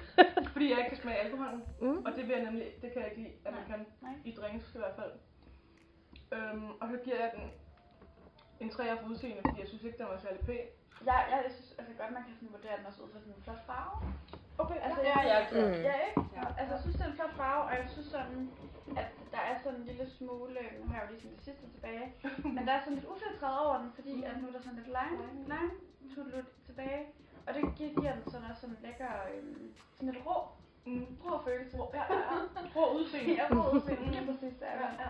fordi jeg ikke kan smage alkoholen. Mm. Og det vil jeg nemlig, det kan jeg ikke lide, at man Nej, kan nej. i drinks i hvert fald. Øhm, og så giver jeg den en 3'er for udseende, fordi jeg synes ikke, den var særlig pæn. Jeg, jeg, jeg synes altså godt, man kan sådan vurdere den også ud fra sådan en flot farve. Okay, Altså, ja. jeg, jeg, Mm. ja, ikke? Altså, jeg synes, det er en flot farve, og jeg synes sådan, at der er sådan en lille smule, nu har jeg jo ligesom det sidste tilbage, men der er sådan lidt ufiltreret over den, fordi at nu er der sådan lidt lime, lime tutlut tilbage, og det giver, den sådan også sådan en lækker, øhm, sådan lidt rå, Mm. rå følelse. Ja, ja, ja. Rå udseende. Ja, rå udseende, lige præcis, det er Ja, ja.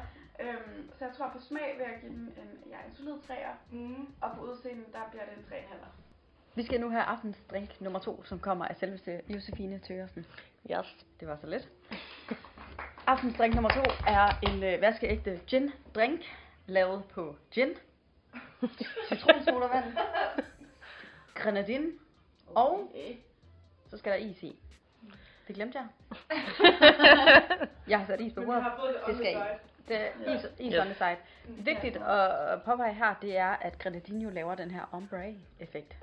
Øhm, så jeg tror på smag vil jeg give den en, ja, en solid 3'er, Mm. og på udseende, der bliver det en 3,5'er. Vi skal nu have aftens drink nummer to, som kommer af selveste Josefine Tøresen. Yes. Det var så let. Aftens drink nummer to er en øh, vaskeægte gin drink, lavet på gin, citronsodavand, grenadine og så skal der is i. Det glemte jeg. jeg har sat is på bordet. det skal I. Det er is, is on the side. Vigtigt at påpege her, det er, at grenadine jo laver den her ombre-effekt,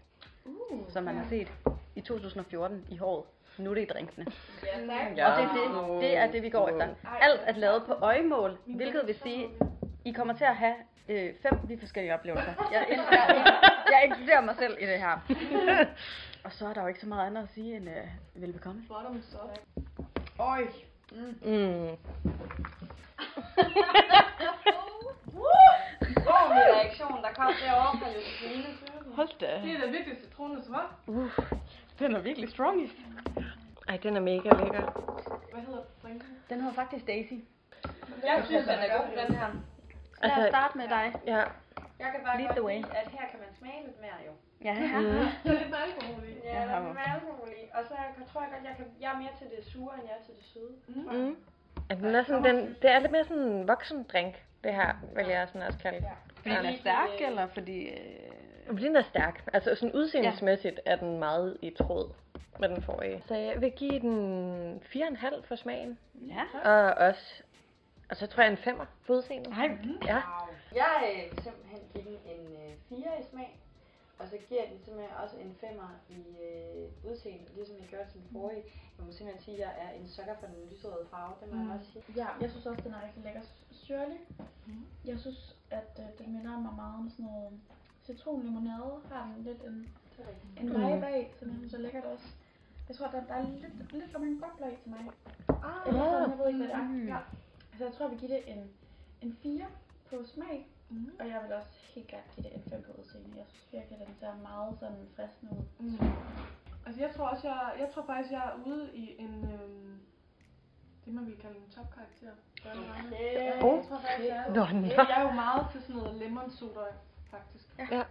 Uh, som man har set i 2014 i håret. Nu er det i drinkene. ja, tak. Ja. Og det er det, det er det, vi går efter. Alt er lavet på øjemål, hvilket vil sige, I kommer til at have øh, fem lige forskellige oplevelser. Jeg, jeg, jeg, jeg inkluderer mig selv i det her. Og så er der jo ikke så meget andet at sige end øh, velbekomme. Bottom stuff. Øj. Mm. Ordentlig reaktion, der kom derovre fra Josefine. Hold da. Det er da virkelig citronen svar. Uh. Den er virkelig strong. Ej, den er mega lækker. Hvad hedder drinken? Den hedder faktisk Daisy. Jeg synes, den er god, den her. Lad os Altså, starte med dig. ja. Jeg kan bare Lead godt the way. lide, at her kan man smage lidt mere jo. Ja. Mm. Så lidt med alkohol i. Ja, der er lidt alkohol i. Og så jeg, tror jeg godt, jeg, kan, jeg er mere til det sure, end jeg er til det søde. Mm. Altså, den er sådan, den, det er lidt mere sådan en voksen drink, det her, vil jeg sådan også kalde. Ja. Fordi den er stærk, eller fordi... Øh... Den er stærk. Altså sådan udseendelsmæssigt er den meget i tråd med den forrige. Så jeg vil give den 4,5 for smagen. Ja. Og også, og så tror jeg en 5'er for udseendet. Ej, Ja. Jeg øh, simpelthen giver den en øh, 4 i smag. Og så giver jeg den simpelthen også en 5'er i øh, udseende, ligesom jeg gjorde til den forrige. Jeg må simpelthen sige, at jeg er en sukker for den lyserøde farve, det må jeg også sige. Ja, jeg synes også, den er rigtig lækker syrlig. Jeg synes, at øh, den minder mig meget om sådan noget citronlimonade. Har den lidt en, en vibe af, som jeg synes er lækkert også. Jeg tror, der, der er lidt, lidt for mange bobler i til mig. Ah, Eller sådan, jeg ved ikke, hvad det er. Mm. Ja. Så jeg tror, vi giver det en, en 4 på smag. Mm. Og jeg vil også helt klart give det en 5 på udseende. Jeg synes virkelig, at den ser meget sådan fristende ud. Mm. Altså jeg tror også, jeg, jeg tror faktisk, jeg er ude i en, øhm, det man vil kalde en topkarakter. Okay. Oh. jeg tror faktisk, jeg er. Jeg er jo meget til sådan noget lemon soda, faktisk. Ja.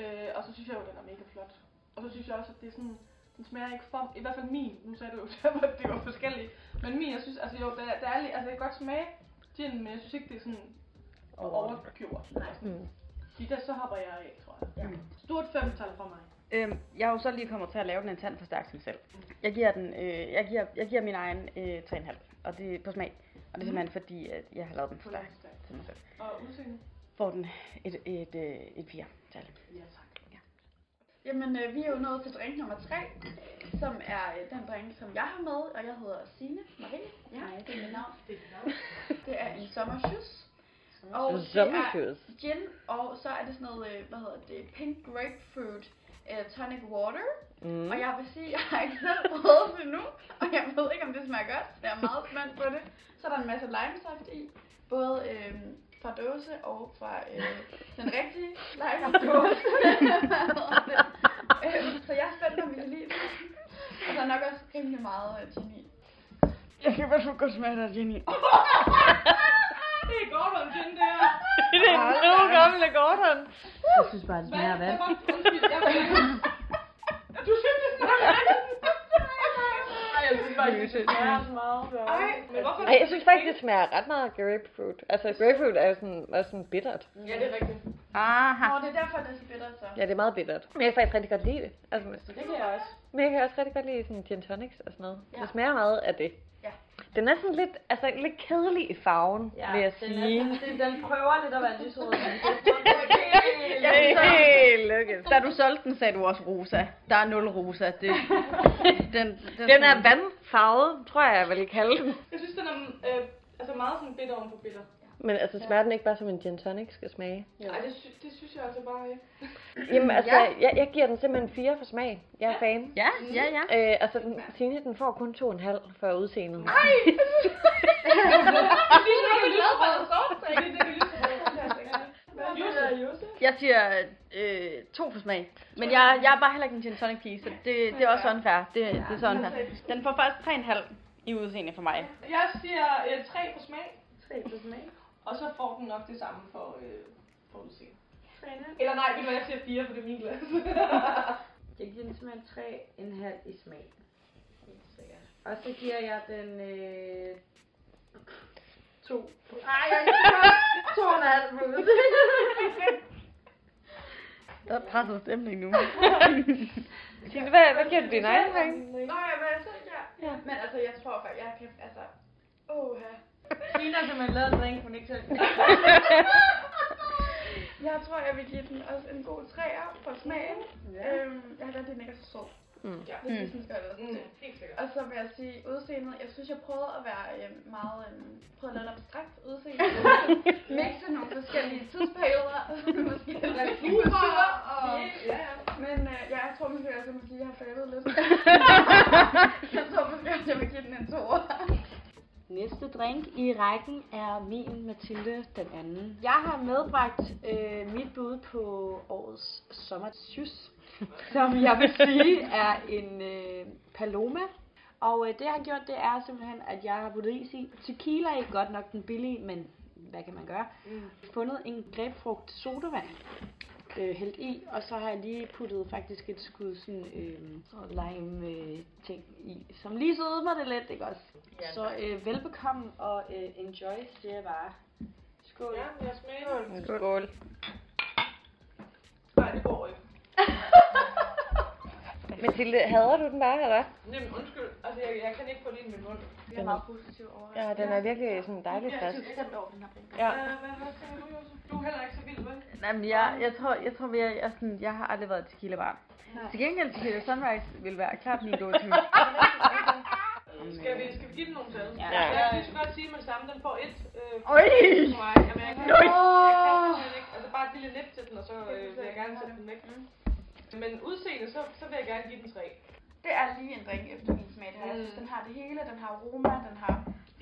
Øh, og så synes jeg jo, den er mega flot. Og så synes jeg også, at det er sådan, den smager ikke for, i hvert fald min, nu sagde du jo at det var forskellige, men min, jeg synes, altså jo, der, der er altså jeg kan godt smage gin, men jeg synes ikke, det er sådan overgjort. Nej. Mm. De der, så hopper jeg af, tror jeg. Ja. Stort femtal fra mig. Øhm, jeg er jo så lige kommet til at lave den en tandforstærkning selv. Jeg giver den, øh, jeg giver, jeg giver min egen øh, 3,5, og det er på smag. Og det er simpelthen fordi, at jeg har lavet den for stærk til mig selv. Og udseende? Får den et, et, øh, et 4 tal. Ja, tak. Jamen, øh, vi er jo nået til drink nummer 3, som er øh, den drink, som jeg har med, og jeg hedder Signe Marie. Ja, det er mit navn. Det er. Det er en sommershoes. Og det Sommershoes. er gin, og så er det sådan noget, øh, hvad hedder det, pink grapefruit uh, tonic water. Mm. Og jeg vil sige, jeg har ikke selv prøvet det endnu, og jeg ved ikke, om det smager godt. Jeg er meget spændt på det. Så er der en masse limesaft i, både øh, fra dåse og fra øh, den rigtige lime-dåse. øhm, så jeg er spændt, om vi kan lide det. Og der er nok også rimelig meget øh, gin i. Jeg kan fald godt smage, der er gin i. Det er Gordon gin, det her. Det er en god gamle Gordon. Jeg synes bare, det smager af vand. Undskyld, jeg vil Du synes, det smager af vand? Det smager meget. Men hvorfor? Ej, jeg synes faktisk, det smager ret meget af grapefruit. Altså, grapefruit er jo sådan, er sådan bittert. Ja, det er rigtigt. Aha. Nå, det er derfor, det er så bittert så. Ja, det er meget bittert. Men jeg kan faktisk rigtig godt lide det. Altså, Det kan jeg også. men jeg kan også rigtig godt lide sådan gin tonics og sådan noget. Ja. Det smager meget af det. Den er sådan lidt, altså lidt kedelig i farven, ja, vil jeg sige. den prøver lidt at være lyserød, men Jeg er helt lykket. da du solgte den, sagde du også rosa. Der er nul rosa. Det, den, den, Den er vandfarvet, tror jeg, jeg vil kalde den. Jeg synes, den er øh, altså meget sådan bitter oven på bitter. Men altså, smager den ikke bare som en gin tonic skal smage? Ej, det, sy- det synes jeg altså bare ikke. Jamen altså, jeg, jeg giver den simpelthen 4 for smag. Jeg er fan. Ja, ja, ja. Øh, altså, den, Signe, den får kun 2,5 for udseendet. Det er det lyserød sort, det er lyserød. Jeg siger øh, to for smag. Men jeg, jeg er bare heller ikke en gin tonic pige, så det, det er også unfair. Det, det er så unfair. Den får faktisk 3,5 i udseende for mig. Jeg siger øh, 3 på smag. 3 på smag. Og så får den nok det samme for, øh, for udseende. Eller nej, du hvad, jeg siger 4, for det er min glas. Jeg giver den simpelthen 3,5 i smag. Helt sikkert. Og så giver jeg den øh, 2. Nej, jeg giver 2,5 på udseende. Der er presset stemning nu. Signe, hvad, hvad giver du din egen drink? Nå, ja, hvad jeg selv gør? Ja. Men altså, jeg tror faktisk, jeg kan, altså, åh, ja. Tina har simpelthen lavet en drink, hun ikke selv. Jeg tror, jeg vil give den også en god træer for smagen. Ja. Øhm, jeg har den ikke er så sød. Mm. Ja, det synes jeg også Mm, helt sikkert. Og så vil jeg sige, udseendet, jeg synes, jeg prøvede at være øh, meget, øh, prøvede at lave et abstrakt udseende. Mixe nogle forskellige tidsperioder, måske lidt kultur og... Ja, ja. Men øh, ja, jeg tror måske, også, jeg må sige, at jeg har faldet lidt. jeg tror måske, at jeg vil give den en toer. Næste drink i rækken er min Mathilde den anden. Jeg har medbragt øh, mit bud på årets sommersjus, som jeg vil sige er en øh, Paloma. Og øh, det jeg har gjort, det er simpelthen, at jeg har puttet is i. Tequila er ikke godt nok den billige, men hvad kan man gøre? Mm. Fundet en grebfrugt sodavand øh, hældt i, og så har jeg lige puttet faktisk et skud sådan øh, lime øh, ting i, som lige sødmer mig det lidt, ikke også? Ja, så øh, velbekomme og øh, enjoy, siger jeg bare. Skål. Ja, jeg smager. Skål. Nej, det går ikke. Mathilde, hader du den bare, eller? Jamen, undskyld. Altså, jeg, jeg kan ikke få det i min mund. Jeg er meget positiv over Ja, den er virkelig sådan dejlig Jeg frisk. er stemt over den her drink. Ja. Øh, hvad, hvad tænker du, Josef? Du er heller ikke så vild, vel? Jamen, jeg, jeg tror, jeg, tror mere, jeg, sådan, jeg har aldrig været tequila bar. Til gengæld tequila sunrise vil være klart min go-to. Skal vi, skal vi give den nogle tal? Ja. Jeg kan så godt sige med det samme, den får et. Øh, Oj! for mig. Jamen, jeg kan, jeg kan ikke. Altså, bare et lille nip til den, og så øh, vil jeg gerne sætte den væk. Men udseende, så, så vil jeg gerne give den 3. Det er lige en drink efter min smag. Jeg synes, den har det hele. Den har aroma, den har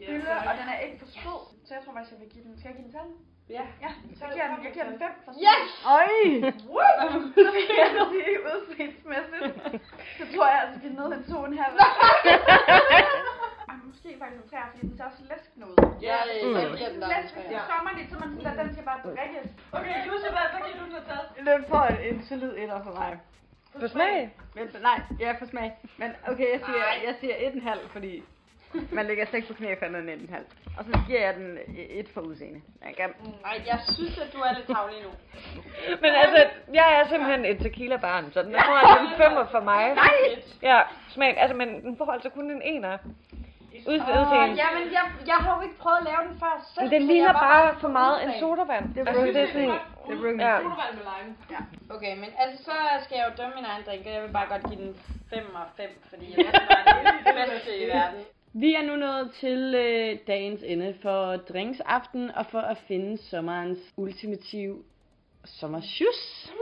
fylde, og den er ikke for sød. Så jeg tror faktisk, jeg vil give den... Skal jeg give den tal? Ja. Ja, så jeg giver den, jeg giver den 5 for Yes! Øj! så vil jeg sige udseendsmæssigt. Så tror jeg, altså, det er ned til 2,5. Måske faktisk en 3, fordi den ser også læskende ud. Ja, Mm. så giver den dig en Læskende. træer. Det er sommerligt, så man sådan, at den skal bare drikkes. Okay, Jussi, hvad, hvad giver du den tal? Den får en, en solid etter for mig. For smag? Men, nej, ja, for smag. Men okay, jeg siger, jeg siger 1,5, fordi man lægger slet ikke på knæ for andet end 1,5. Og så giver jeg den et for udseende. Jeg kan... Ej, jeg synes, at du er lidt tavlig nu. Men altså, jeg er simpelthen et tequila-barn, så den får altså en femmer for mig. Nej! Ja, smag. Altså, men den får altså kun en ener. Udseende. Åh, jamen, jeg, jeg har jo ikke prøvet at lave den før selv. Men det så ligner var bare for meget en sodavand. Det er altså, det er sådan, Det er Brooklyn. ja. Sodavand med lime. Ja. Okay, men altså, så skal jeg jo dømme min egen drink, og jeg vil bare godt give den 5 og 5, fordi jeg synes bare, det er det bedste i verden. Vi er nu nået til øh, dagens ende for drinksaften og for at finde sommerens ultimative sommersjus.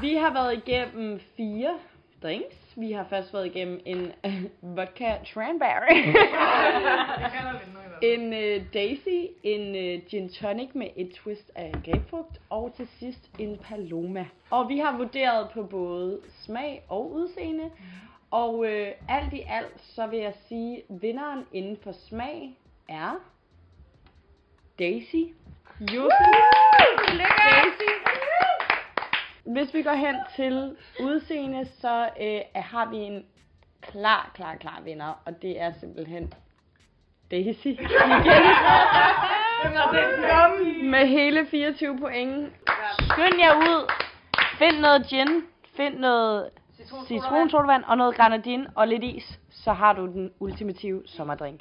Vi har været igennem fire drinks. Vi har først været igennem en øh, vodka cranberry, en øh, daisy, en øh, gin tonic med et twist af grapefrugt, og til sidst en paloma. Og vi har vurderet på både smag og udseende. Og øh, alt i alt, så vil jeg sige, vinderen inden for smag er Daisy. Jussi. Daisy. Hvis vi går hen til udseende, så øh, har vi en klar, klar, klar vinder, og det er simpelthen Daisy. Igen. Med hele 24 point. Skynd jer ud. Find noget gin. Find noget citronsodavand og noget granadin og lidt is. Så har du den ultimative sommerdrink.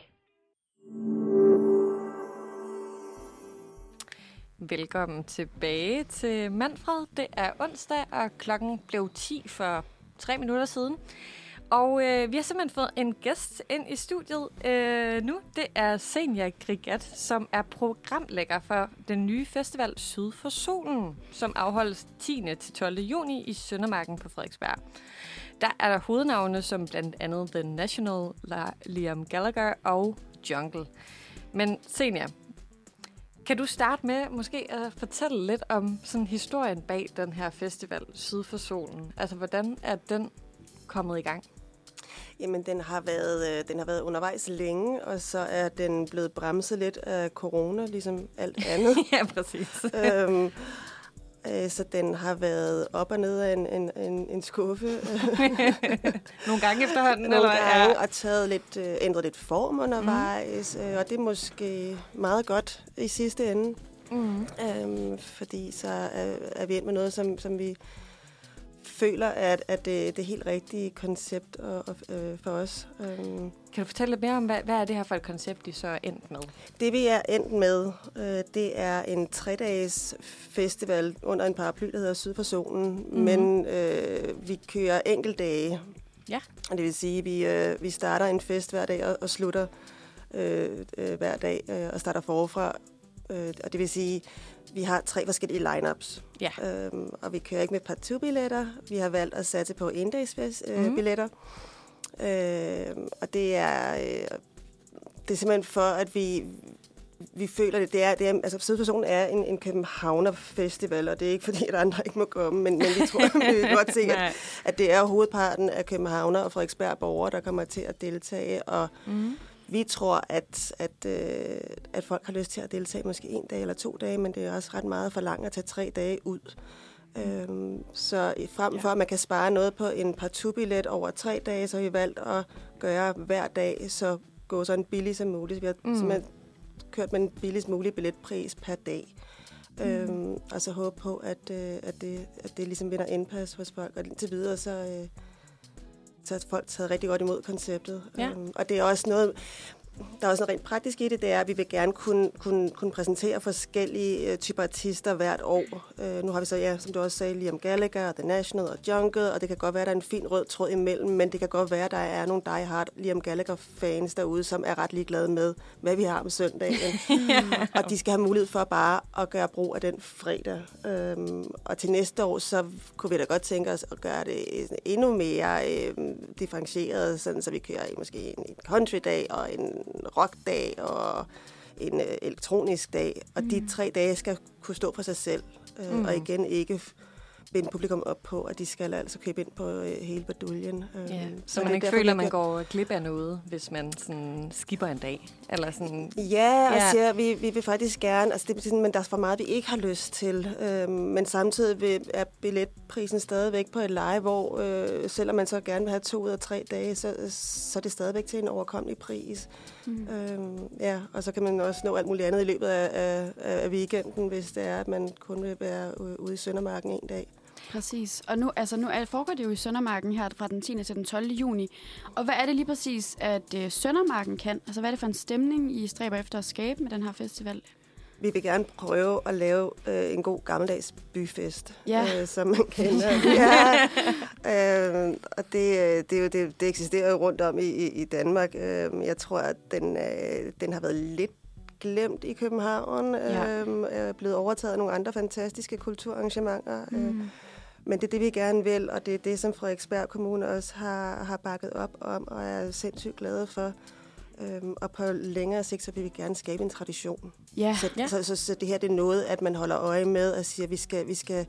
Velkommen tilbage til Manfred. Det er onsdag, og klokken blev 10 for tre minutter siden. Og øh, vi har simpelthen fået en gæst ind i studiet øh, nu. Det er Senja Grigat, som er programlægger for den nye festival Syd for Solen, som afholdes 10. til 12. juni i Søndermarken på Frederiksberg. Der er der hovednavne som blandt andet The National, La- Liam Gallagher og Jungle. Men Senja, kan du starte med måske at fortælle lidt om sådan historien bag den her festival Syd for Solen? Altså, hvordan er den kommet i gang? Jamen, den har, været, øh, den har været undervejs længe, og så er den blevet bremset lidt af corona, ligesom alt andet. ja, præcis. øhm, øh, så den har været op og ned af en, en, en, en skuffe. Nogle gange efterhånden, Nogle eller gange, Ja. og taget lidt, øh, ændret lidt form undervejs, mm. øh, og det er måske meget godt i sidste ende. Mm. Øhm, fordi så er, er vi endt med noget, som, som vi føler, at, at det, det er helt rigtige koncept og, og, øh, for os. Øhm, Kan du fortælle lidt mere om, hvad, hvad er det her for et koncept, de så er endt med? det vi er endt med, øh, det er en tre-dages festival under en paraply, der hedder Syd for Solen. Mm-hmm. Men øh, vi kører enkeltdage. Ja. Og det vil sige, at vi, øh, vi starter en fest hver dag og, og slutter øh, øh, hver dag øh, og starter forfra. Øh, og det vil sige, vi har tre forskellige lineups. Ja. Øhm, og vi kører ikke med part 2 billetter. Vi har valgt at satse på endags øh, Mhm. billetter. Øh, og det er, øh, det er simpelthen for, at vi, vi føler det. det er, det er, altså, Sydpersonen er en, en Københavner festival, og det er ikke fordi, at andre ikke må komme, men, men vi tror, vi godt se, at, at det er hovedparten af Københavner og Frederiksberg borgere, der kommer til at deltage, og Mm. Vi tror, at, at, øh, at folk har lyst til at deltage måske en dag eller to dage, men det er også ret meget for langt at tage tre dage ud. Øhm, så frem for, at man kan spare noget på en partout-billet over tre dage, så har vi valgt at gøre hver dag, så gå så billig som muligt. Vi har Mm. simpelthen kørt med en billigst mulig billetpris per dag. Mm. Øhm, og så håbe på, at, øh, at, det, at det ligesom vinder indpas hos folk. Og indtil videre, så, øh, så folk taget rigtig godt imod konceptet. Ja. Øhm, og det er også noget, der er også noget rent praktisk i det, det er, at vi vil gerne kunne, kunne, kunne præsentere forskellige øh, typer artister hvert år. Øh, nu har vi så, ja, som du også sagde, Liam Gallagher, The National og Jungle, og det kan godt være, at der er en fin rød tråd imellem, men det kan godt være, at der er nogle die-hard Liam Gallagher-fans derude, som er ret ligeglade med, hvad vi har om søndagen. og de skal have mulighed for bare at gøre brug af den fredag. Øhm, og til næste år, så kunne vi da godt tænke os at gøre det endnu mere øh, differentieret, sådan, så vi kører i måske en, en country-dag og en rockdag og en øh, elektronisk dag. Og mm. de tre dage skal kunne stå for sig selv. Øh, Mm. Og igen ikke binde publikum op på, at de skal altså købe ind på øh, hele baduljen. Øh, Ja, så, man ikke derfor, føler, at man går glip af noget, hvis man sådan skipper en dag. Eller sådan, Ja, og Ja. siger, vi, vi vil faktisk gerne, altså det er sådan, men der er for meget, vi ikke har lyst til. Øhm, men samtidig vil, er billetprisen stadigvæk på et leje, hvor øh, selvom man så gerne vil have to ud af tre dage, så, så er det stadigvæk til en overkommelig pris. Mm. Øhm, ja, og så kan man også nå alt muligt andet i løbet af, af, af weekenden, hvis det er, at man kun vil være ude i Søndermarken en dag. Præcis. Og nu, altså, nu er, foregår det jo i Søndermarken her fra den 10. til den 12. juni. Og hvad er det lige præcis, at øh, Søndermarken kan? Altså, hvad er det for en stemning, I stræber efter at skabe med den her festival? Vi vil gerne prøve at lave øh, en god gammeldags byfest, Ja. øh, som man kender. ja. øh, og det, øh, det, er jo, det, det eksisterer jo rundt om i, i, i Danmark. Øh, jeg tror, at den, øh, den har været lidt glemt i København. Ja. Øh, er blevet overtaget af nogle andre fantastiske kulturarrangementer. Øh, Mm. men det er det, vi gerne vil, og det er det, som Frederiksberg Kommune også har, har bakket op om, og er sindssygt glade for. Øhm, og på længere sigt, så vil vi gerne skabe en tradition. Ja. Så, Ja. så, så, så det her det er noget, at man holder øje med og siger, at vi skal, vi skal,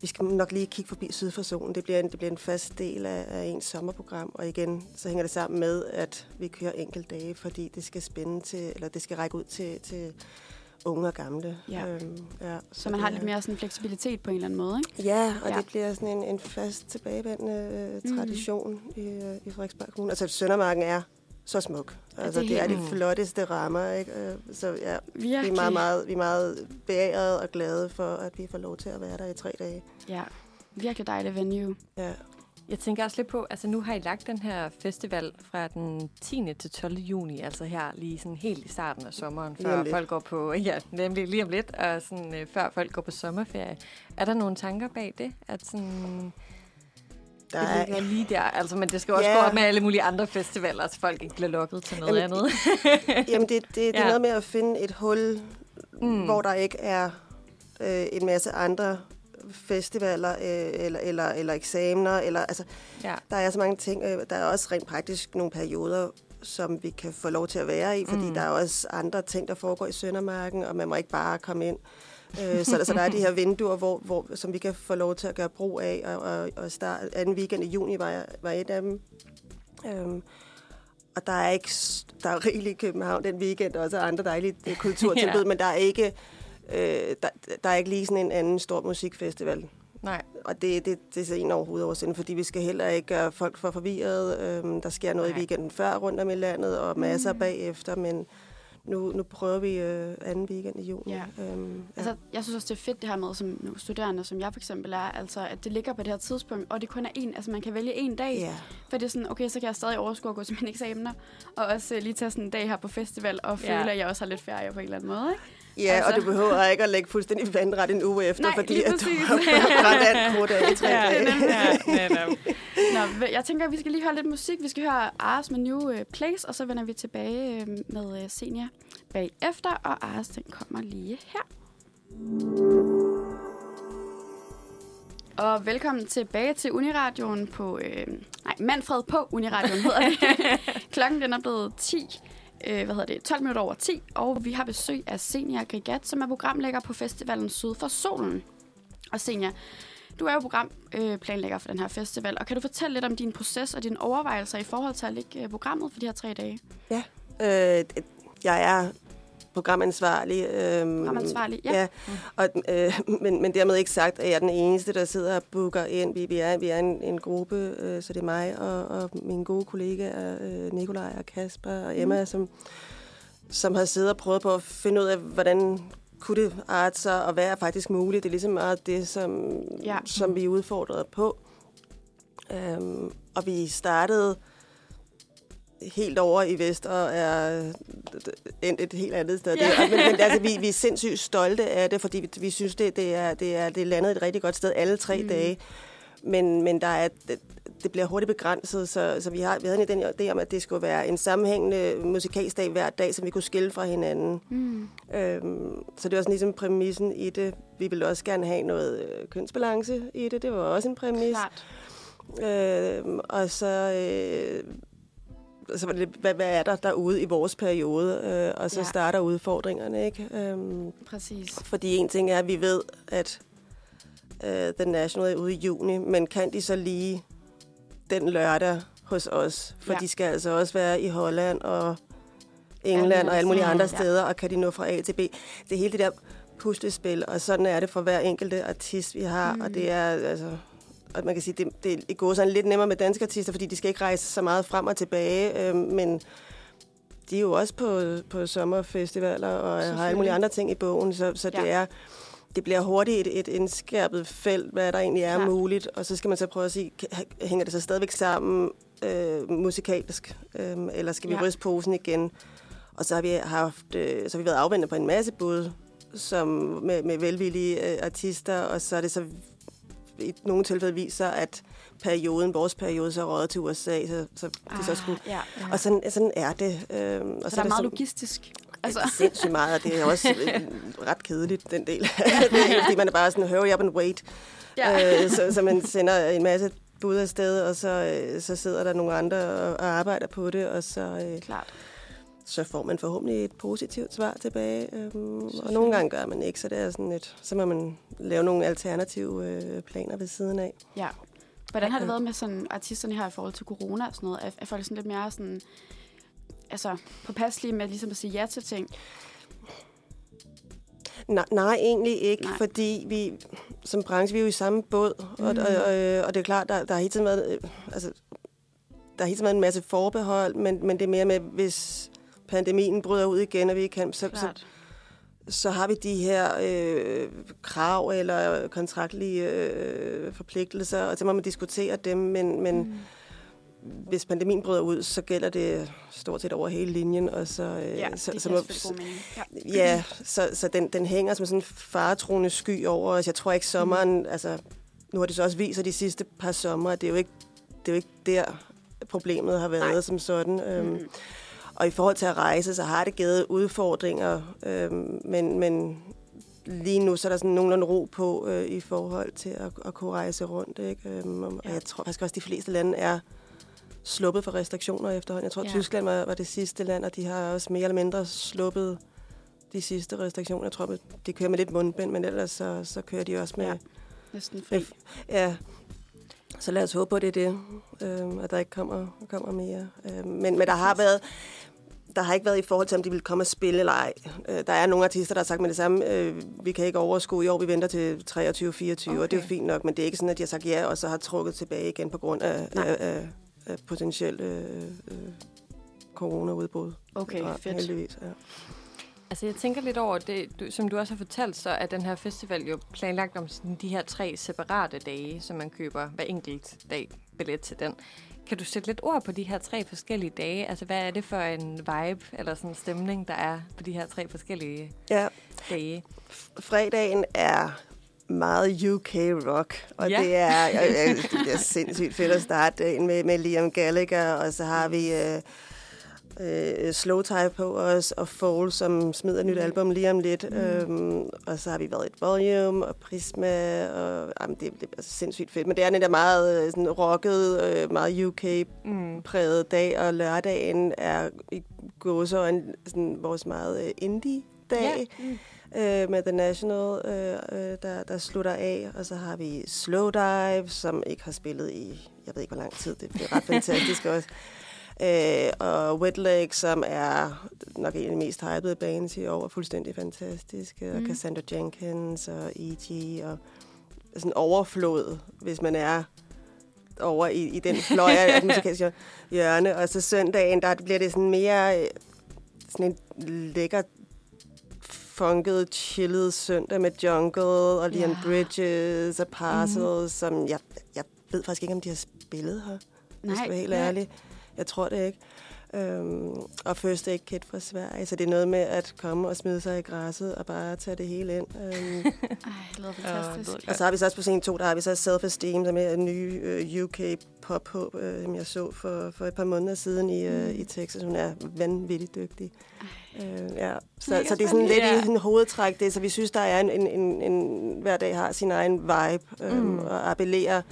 vi skal nok lige kigge forbi syd for solen. Det bliver en, det bliver en fast del af, af ens sommerprogram. Og igen, så hænger det sammen med, at vi kører enkelt dage, fordi det skal spænde til, eller det skal række ud til, til unge og gamle. Ja. Øhm, ja, Så man har lidt mere sådan fleksibilitet på en eller anden måde, ikke? Ja, og Ja. det bliver sådan en, en fast tilbagevendende øh, Mm. tradition mm. i, øh, i Frederiksberg Kommune. Altså, Søndermarken er så smuk. Altså, det det, er de flotteste rammer, ikke? Øh, Så ja, vi Virkelig. er meget, meget, vi er meget beæret og glade for, at vi får lov til at være der i tre dage. Ja. Virkelig dejligt venue. Ja. Jeg tænker også lidt på, altså nu har I lagt den her festival fra den 10. til 12. juni, altså her lige sådan helt i starten af sommeren, før folk går på, ja, nemlig lige om lidt, og sådan, øh, før folk går på sommerferie. Er der nogle tanker bag det? At sådan, Der det er, lige der, altså, men det skal også Ja. gå op med alle mulige andre festivaler, så folk ikke bliver lukket til noget Jamen, andet. jamen, det, det, det er Ja. noget med at finde et hul, Mm. hvor der ikke er øh, en masse andre festivaler øh, eller, eller, eller eksamener. Eller, altså, Ja. Der er så mange ting. øh, Der er også rent praktisk nogle perioder, som vi kan få lov til at være i, fordi mm. der er også andre ting, der foregår i Søndermarken, og man må ikke bare komme ind. Øh, så, så der er de her vinduer, hvor, hvor, som vi kan få lov til at gøre brug af, og, og, og start, anden weekend i juni var, jeg, var et af dem. Øhm, og der er ikke der er rigeligt i København den weekend, og også andre dejlige øh, kulturtilbud, Ja. men der er ikke øh, der, der er ikke lige sådan en anden stor musikfestival. Nej. Og det, det, det er så en overhovedet oversende, fordi vi skal heller ikke gøre folk for forvirret. Øhm, der sker noget Nej. i weekenden før rundt om i landet, og masser mm. bagefter, men nu, nu prøver vi øh, anden weekend i juni. Ja. Øhm, ja. Altså, jeg synes også, det er fedt det her med, som nu studerende, som jeg for eksempel er, altså, at det ligger på det her tidspunkt, og det kun er en, altså man kan vælge en dag. ja. For det er sådan, okay, så kan jeg stadig overskue at gå til mine eksamener, og også uh, lige tage sådan en dag her på festival, og føle, Ja. at jeg også har lidt ferie på en eller anden måde, ikke? Ja, altså. Og du behøver ikke at lægge fuldstændig vandret en uge efter, Nej, fordi lige at du har brændt alt krudt af i tre Ja, dage. ja. Nå, jeg tænker, at vi skal lige høre lidt musik. Vi skal høre Ars med New øh, Place, og så vender vi tilbage øh, med øh, Senior bagefter, og Ars, den kommer lige her. Og velkommen tilbage til Uniradioen på... Øh, nej, Manfred på Uniradioen hedder det. Klokken den er blevet 10. Øh, hvad hedder det? 12 minutter over 10. Og vi har besøg af Senior Grigat, som er programlægger på festivalen Syd for Solen. Og Senior, du er jo programplanlægger øh, for den her festival, og kan du fortælle lidt om din proces og dine overvejelser i forhold til at lægge øh, programmet for de her tre dage? Ja, Øh, jeg er programansvarlig. Øh, Programansvarlig, ja. ja og, øh, men, men dermed ikke sagt, at jeg er den eneste, der sidder og booker ind. Vi, vi er, vi er en, en gruppe, øh, så det er mig og, og mine gode kollegaer, øh, Nikolaj og Kasper og Emma, mm. som, som har siddet og prøvet på at finde ud af, hvordan kunne det arte sig, og hvad er faktisk muligt. Det er ligesom meget det, som, ja. som vi er udfordret på. Øhm, og vi startede helt over i vest og er endt et helt andet sted. Yeah. Men, men altså, vi, vi er sindssygt stolte af det, fordi vi, vi synes, det, det, er, det, er, det er landet et rigtig godt sted alle tre Mm. dage. Men, men der er, det, det bliver hurtigt begrænset, så, så vi, har, vi havde den idé om, at det skulle være en sammenhængende musikalsdag hver dag, som vi kunne skille fra hinanden. Mm. Øhm, så det var sådan ligesom præmissen i det. Vi ville også gerne have noget øh, kønsbalance i det. Det var også en præmis. Klart. Øhm, og så, øh, så var det, lidt, hvad, hvad er der derude i vores periode? Øh, og så Ja. ja. starter udfordringerne, ikke? Øhm, Præcis. fordi en ting er, at vi ved, at øh, The National er ude i juni, men kan de så lige den lørdag hos os? For Ja. ja. de skal altså også være i Holland og England og alle mulige Ja. andre Ja. steder, og kan de nå fra A til B? Det hele det der puslespil, og sådan er det for hver enkelte artist, vi har, mm. og det er altså... Og man kan sige, det, det går sådan lidt nemmere med danske artister, fordi de skal ikke rejse så meget frem og tilbage, øh, men de er jo også på, på sommerfestivaler og har alle mulige andre ting i bogen, så, så det Ja. er det bliver hurtigt et, et indskærpet felt, hvad der egentlig er Klart. muligt, og så skal man så prøve at sige, hænger det så stadigvæk sammen øh, musikalsk, øh, eller skal vi Ja. ja. ryste posen igen? Og så har vi haft, øh, så har vi været afvendt på en masse bud, som med, med velvillige øh, artister, og så er det så i nogle tilfælde viser, at perioden, vores periode, så er til USA, så, så det så skulle... ja, ja. Og sådan, sådan er det. Øhm, og Så, så der er det meget så- logistisk. Altså. Det er sindssygt meget, og det er også øh, ret kedeligt, den del. det er, fordi man er bare sådan, hurry up and wait. Ja. Øh, så, så man sender en masse bud afsted, og så, øh, så sidder der nogle andre og, og arbejder på det, og så, øh, Klart. Så får man forhåbentlig et positivt svar tilbage. Øhm, og nogle gange gør man ikke, så det er sådan et, så må man lave nogle alternative øh, planer ved siden af. Ja. Hvordan har det været med sådan artisterne her i forhold til corona og sådan noget? Er, er folk sådan lidt mere sådan, altså påpasselige med ligesom at sige ja til ting? Nej, nej egentlig ikke, Nej. fordi vi som branche, vi er jo i samme båd, mm. og, og, og, og det er klart, der, der har hele tiden været, øh, altså, der har hele tiden været en masse forbehold, men, men det er mere med, hvis pandemien bryder ud igen, og vi ikke kan, så, så, Klart. så har vi de her øh, krav eller kontraktlige øh, forpligtelser, og så må man diskutere dem, men, men mm. hvis pandemien bryder ud, så gælder det stort set over hele linjen, og så, øh, Ja, så, det så må. Ja. Ja, så, så den, den hænger som sådan en faretroende sky over os. Jeg tror ikke sommeren, mm. altså nu har det så også vist sig de sidste par sommer, det er jo ikke, det er jo ikke der problemet har været Nej. som sådan. Øhm, Mhm. Og i forhold til at rejse, så har det givet udfordringer, øhm, men, men lige nu så er der sådan nogenlunde ro på øh, i forhold til at, at kunne rejse rundt. Ikke? Øhm, og Ja. jeg tror faktisk også, at de fleste lande er sluppet for restriktioner efterhånden. Jeg tror, Ja. Tyskland var, var det sidste land, og de har også mere eller mindre sluppet de sidste restriktioner. Jeg tror, de kører med lidt mundbind, men ellers så, så kører de også med... Ja. Næsten fri. med ja, så lad os håbe på, det er det, øhm, at der ikke kommer, kommer mere. Øhm, men, men der har været... Der har ikke været i forhold til, om de vil komme og spille eller ej. Øh, der er nogle artister, der har sagt med det samme, øh, vi kan ikke overskue i år, vi venter til 23-24, okay. og det er jo fint nok, men det er ikke sådan, at de har sagt ja, og så har trukket tilbage igen på grund af, af, af, af potentielt øh, øh, coronaudbrud. Okay, Ja, fedt. Heldigvis, ja. Altså, jeg tænker lidt over det, du, som du også har fortalt, så er den her festival jo planlagt om sådan de her tre separate dage, som man køber hver enkelt dag billet til den. Kan du sætte lidt ord på de her tre forskellige dage? Altså, hvad er det for en vibe eller sådan en stemning, der er på de her tre forskellige ja. dage? fredagen er meget UK rock, og Ja. det, er, øh, øh, det er sindssygt fedt at starte dagen med, med Liam Gallagher, og så har vi øh, øh, Slow Type på os, og Fall, som smider et nyt album lige om lidt, mm. øhm, og så har vi været et Volume, og Prisma, og jamen, det, det er altså sindssygt fedt, men det er den der meget øh, sådan rocket, øh, meget UK-præget Mm. dag, og lørdagen er i gåsøjne sådan vores meget øh, indie-dag. Ja. Mm. øh, med The National, øh, øh, der, der slutter af. Og så har vi Slow Dive, som ikke har spillet i, jeg ved ikke hvor lang tid, det bliver ret fantastisk også. Øh, og Wet Leg, som er nok en af de mest hypede bands i år, er fuldstændig fantastisk. Og Mm. Cassandra Jenkins og E.G. og sådan overflod, hvis man er over i, i den fløj af den musikalske hjørne. Og så søndagen, der bliver det sådan mere øh, sådan en lækker funket, chillet søndag med Jungle og Liam Ja. Bridges og Parcels, mm-hmm. som jeg, jeg ved faktisk ikke, om de har spillet her. Nej, jeg skal være helt ærlig. Jeg tror det ikke. Øhm, og First Aid Kit fra Sverige, så det er noget med at komme og smide sig i græsset og bare tage det hele ind. Øhm, Ej, det lyder fantastisk. og så har vi så også på scene to, der har vi så Self Esteem, som er en ny øh, UK pop øh, som jeg så for, for et par måneder siden i, øh, i Texas. Hun er vanvittigt dygtig. Øh, ja. Så, Mega så det er sådan lidt spændende. i sådan hovedtræk, det, så vi synes, der er en, en, en, en hver dag har sin egen vibe, øh, Mm. mm. og appellerer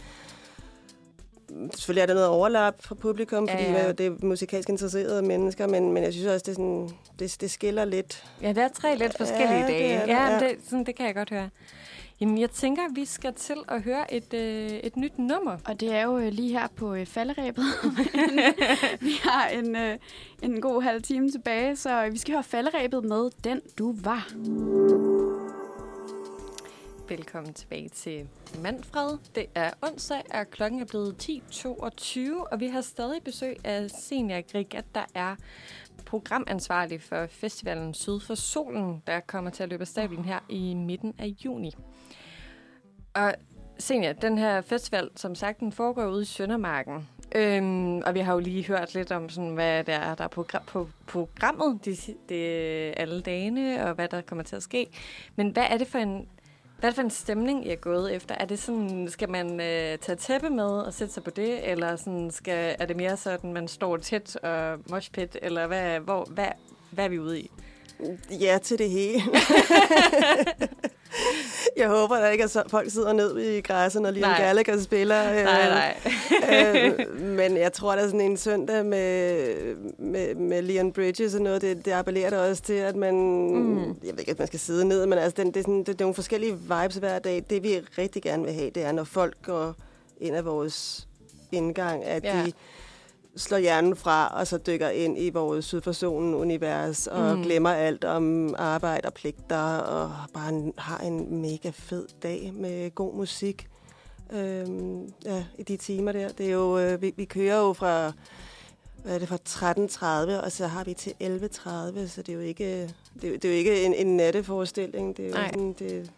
selvfølgelig er der noget overlap for publikum, fordi Ja, ja, det er musikalsk interesserede mennesker, men, men jeg synes også, det, er sådan, det, det skiller lidt. Ja, det er tre lidt forskellige Ja, det dage. det, ja, ja. Det, sådan, det kan jeg godt høre. Jamen, jeg tænker, vi skal til at høre et, øh, et nyt nummer. Og det er jo øh, lige her på øh, falderæbet. vi har en, øh, en god halv time tilbage, så vi skal høre falderæbet med Den Du Var. Velkommen tilbage til Manfred. Det er onsdag, og klokken er blevet 10.22, og vi har stadig besøg af Senior Grigat, der er programansvarlig for festivalen Syd for Solen, der kommer til at løbe af stablen her i midten af juni. Og Senior, den her festival, som sagt, den foregår ude i Søndermarken. Øhm, og vi har jo lige hørt lidt om, sådan, hvad der er der er på, på programmet de, de, alle dagene, og hvad der kommer til at ske. Men hvad er det for en hvad er det for en stemning, I er gået efter? Er det sådan, skal man øh, tage tæppe med og sætte sig på det, eller sådan skal, er det mere sådan, man står tæt og moshpit, eller hvad, hvor, hvad, hvad er vi ude i? Ja til det hele. jeg håber, der ikke så, folk sidder ned i græsset, når Liam Nej. Gallagher spiller. øh, Nej, nej. øh, men jeg tror, der er sådan en søndag med, med, med Leon Bridges og noget, det, det appellerer da også til, at man... Mm. Jeg ved ikke, at man skal sidde ned, men altså, den, det, er sådan, det, det er nogle forskellige vibes hver dag. Det, vi rigtig gerne vil have, det er, når folk går ind af vores indgang, at Ja. de slår hjernen fra, og så dykker ind i vores syd for solen univers, og Mm. mm. glemmer alt om arbejde og pligter, og bare en, har en mega fed dag med god musik øhm, ja, i de timer der. Det er jo, øh, vi, vi kører jo fra, hvad er det, fra 13.30, og så har vi til 11.30, så det er jo ikke, det er, jo- det er jo ikke en, en natteforestilling. Det er jo Nej. sådan, det,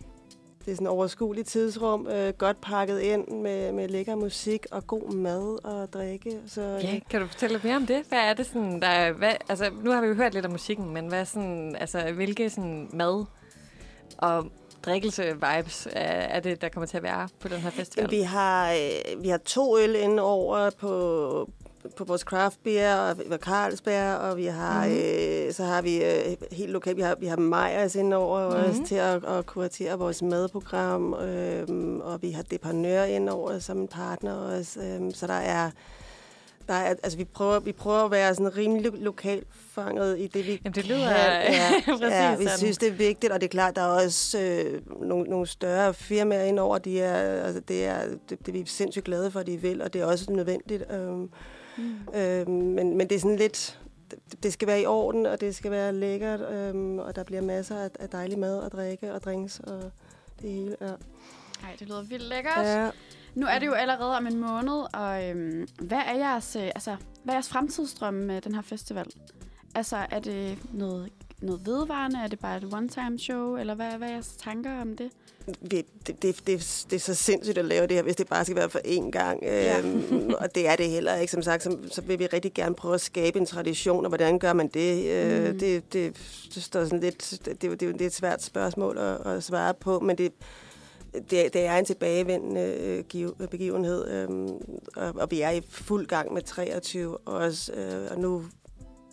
det er sådan overskueligt tidsrum, øh, godt pakket ind med, med lækker musik og god mad og drikke. Så, Ja, kan du fortælle lidt mere om det? Hvad er det sådan, der er, hvad, altså, nu har vi jo hørt lidt om musikken, men hvad sådan, altså, hvilke sådan mad og drikkelse-vibes er, er det, der kommer til at være på den her festival? Vi har, øh, vi har to øl inde over på, på vores craft beer, og vi har Carlsberg, og vi har, mm-hmm. øh, så har vi øh, helt lokalt, vi har, vi har Meyers inde over mm-hmm. også Mhm. til at, at kuratere vores madprogram, øh, og vi har Depanør ind over som en partner også, øh, så der er der er, altså vi prøver, vi prøver at være sådan rimelig lo- lokalt fanget i det, vi Jamen, det lyder kan. Ja, præcis ja, vi sådan. synes, det er vigtigt, og det er klart, der er også øh, nogle, nogle større firmaer indover. De er, altså, det, er, det, det er vi sindssygt glade for, at de vil, og det er også nødvendigt. Øhm, mm. øhm, men, men det er sådan lidt... det- skal være i orden, og det skal være lækkert, øhm, og der bliver masser af, af dejlig mad og drikke og drinks og det hele. Ja. Nej, det lyder vildt lækkert. Ja. Nu er det jo allerede om en måned, og øhm, hvad er jeres, øh, altså, hvad er jeres fremtidsdrøm med den her festival? Altså, er det noget, noget vedvarende? Er det bare et one-time show? Eller hvad, hvad er jeres tanker om det? Det, det, det, det er så sindssygt at lave det her, hvis det bare skal være for én gang. Ja. Øhm, og det er det heller ikke. Som sagt, så, så vil vi rigtig gerne prøve at skabe en tradition, og hvordan gør man det? Øh, Mm. det, det, det, står sådan lidt, det, det, det er et svært spørgsmål at, at svare på, men det, det, det er en tilbagevendende øh, giv- begivenhed, øhm, og, og vi er i fuld gang med 23 også, øh, og nu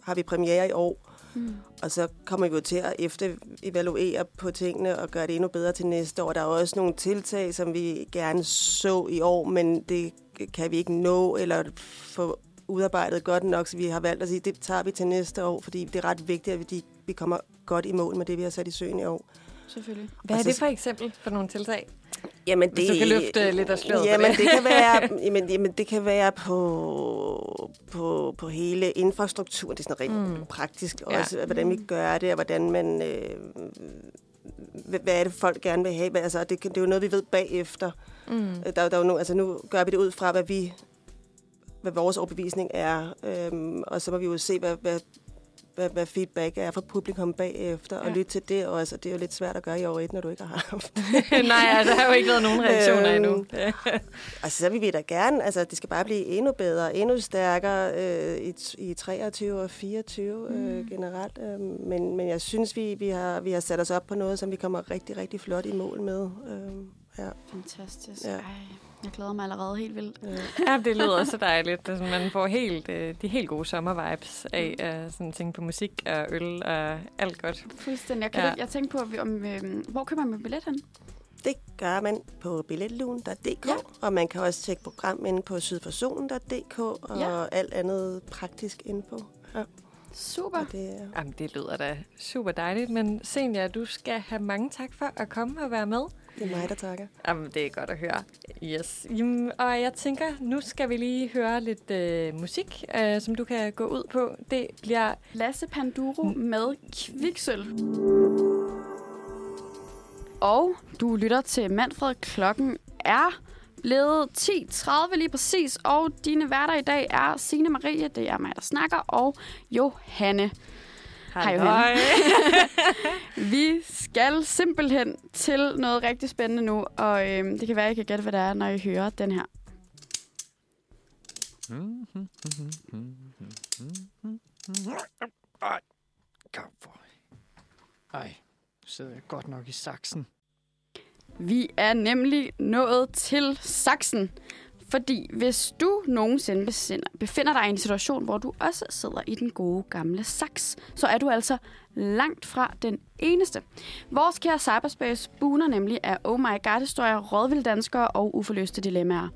har vi premiere i år, Mm. og så kommer vi jo til at efter evaluere på tingene og gøre det endnu bedre til næste år. Der er også nogle tiltag, som vi gerne så i år, men det kan vi ikke nå eller få udarbejdet godt nok, så vi har valgt at sige, at det tager vi til næste år, fordi det er ret vigtigt, at vi, vi kommer godt i mål med det, vi har sat i søen i år. Selvfølgelig. Hvad er så- det for eksempel for nogle tiltag? Jamen, Hvis du kan løfte lidt af sløret Jamen, det. det kan være, jamen, jamen, det kan være på, på, på hele infrastrukturen. Det er sådan rigtig mm. praktisk Ja. også, hvordan vi gør det, og hvordan man... Øh, hvad er det, folk gerne vil have? Altså, det, det er jo noget, vi ved bagefter. Mm. Øh, Der, der er jo no, altså, nu gør vi det ud fra, hvad vi hvad vores overbevisning er, øhm, og så må vi jo se, hvad, hvad, hvad, hvad feedback er fra publikum bagefter, og Ja. lytte til det også, og det er jo lidt svært at gøre i år et, når du ikke har haft Nej, altså, der har jo ikke været nogen reaktioner Øhm, endnu. Altså, så vil vi da gerne, altså det skal bare blive endnu bedre, endnu stærkere øh, i, i 23 og 24 øh, generelt. Øh, men, men jeg synes, vi, vi, har, vi har sat os op på noget, som vi kommer rigtig, rigtig flot i mål med. Øh, ja. Fantastisk. Ja. Ej, jeg glæder mig allerede helt vildt. Ja, det lyder så dejligt. Altså, man får helt, øh, de helt gode sommervibes af at sådan tænke på musik og øl og alt godt. Fuldstændig. Jeg, kan Ja. ja. jeg tænkte på, om, øhm, hvor køber man billet hen? Det gør man på billetlugen.dk, ja. og man kan også tjekke program inde på sydforsonen.dk og Ja. alt andet praktisk info. Ja. Super. Og det er Jamen, det lyder da super dejligt. Men Senja, du skal have mange tak for at komme og være med. Det er mig, der takker. Jamen, det er godt at høre. Yes. Jamen, og jeg tænker, nu skal vi lige høre lidt øh, musik, øh, som du kan gå ud på. Det bliver... Lasse Panduro med Kviksøl. Og du lytter til Manfred. Klokken er blevet 10.30 lige præcis, og dine værter i dag er Signe Marie, det er mig, der snakker, og Johanne. Hej, Johanne. Vi skal simpelthen til noget rigtig spændende nu, og øhm, det kan være, at I kan gætte, hvad det er, når I hører den her. Ej, kom for. Ej, nu sidder jeg godt nok i saksen. Vi er nemlig nået til saksen. Fordi hvis du nogensinde befinder, dig i en situation, hvor du også sidder i den gode gamle saks, så er du altså langt fra den eneste. Vores kære cyberspace buner nemlig af Oh My God-historier, rådvilddanskere og uforløste dilemmaer.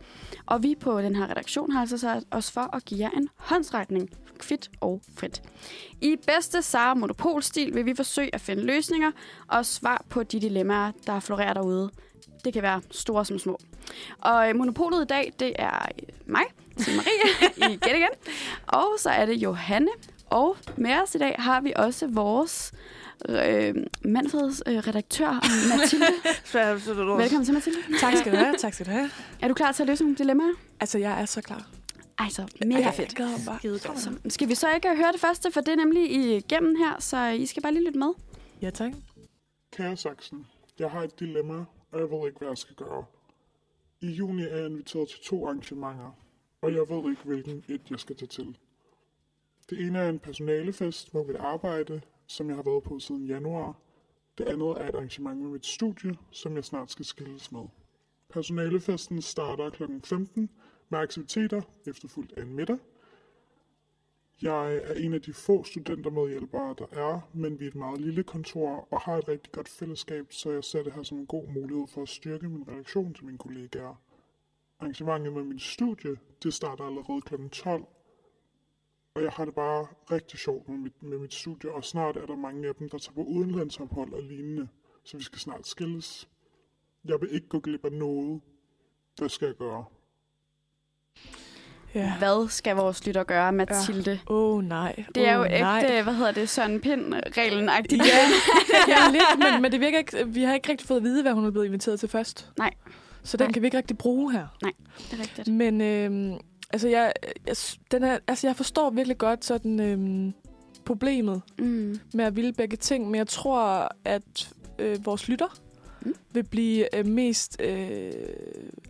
Og vi på den her redaktion har altså sat os for at give jer en håndsrækning, kvidt og frit. I bedste Sara Monopol-stil vil vi forsøge at finde løsninger og svar på de dilemmaer, der florerer derude. Det kan være store som små. Og øh, monopolet i dag, det er øh, mig, Signe Marie, igen igen. Og så er det Johanne. Og med os i dag har vi også vores øh, Manfreds øh, redaktør, Mathilde. Velkommen til, Mathilde. Tak skal du have, tak skal du have. Er du klar til at løse nogle dilemmaer? Altså, jeg er så klar. Ej, så mega Jeg fedt. Skide godt. Så skal vi så ikke høre det første, for det er nemlig igennem her, så I skal bare lige lytte med. Ja, tak. Kære Saxen, jeg har et dilemma, jeg ved ikke, hvad jeg skal gøre. I juni er jeg inviteret til to arrangementer, og jeg ved ikke, hvilken et jeg skal tage til. Det ene er en personalefest med mit arbejde, som jeg har været på siden januar. Det andet er et arrangement med mit studie, som jeg snart skal skilles med. Personalefesten starter kl. 15 med aktiviteter efterfulgt af en middag. Jeg er en af de få studentermedhjælpere, der er, men vi er et meget lille kontor og har et rigtig godt fællesskab, så jeg ser det her som en god mulighed for at styrke min relation til mine kollegaer. Arrangementet med min studie, det starter allerede kl. 12, og jeg har det bare rigtig sjovt med mit, med mit studie, og snart er der mange af dem, der tager på udenlandsophold og lignende, så vi skal snart skilles. Jeg vil ikke gå glip af noget. Hvad skal jeg gøre? Ja. Hvad skal vores lytter gøre, Mathilde? Åh, oh, nej. Det er jo ægte, nej. hvad hedder det, Søren Pind-reglen-agtigt. Ja, ja lidt, men, men det virker ikke, vi har ikke rigtig fået at vide, hvad hun er blevet inviteret til først. Nej. Så den Nej. kan vi ikke rigtig bruge her. Nej, det er rigtigt. Men øhm, altså, jeg, jeg, den er, altså, jeg forstår virkelig godt sådan, øhm, problemet Mm. med at ville begge ting, men jeg tror, at øh, vores lytter Mm. vil blive øh, mest... Øh,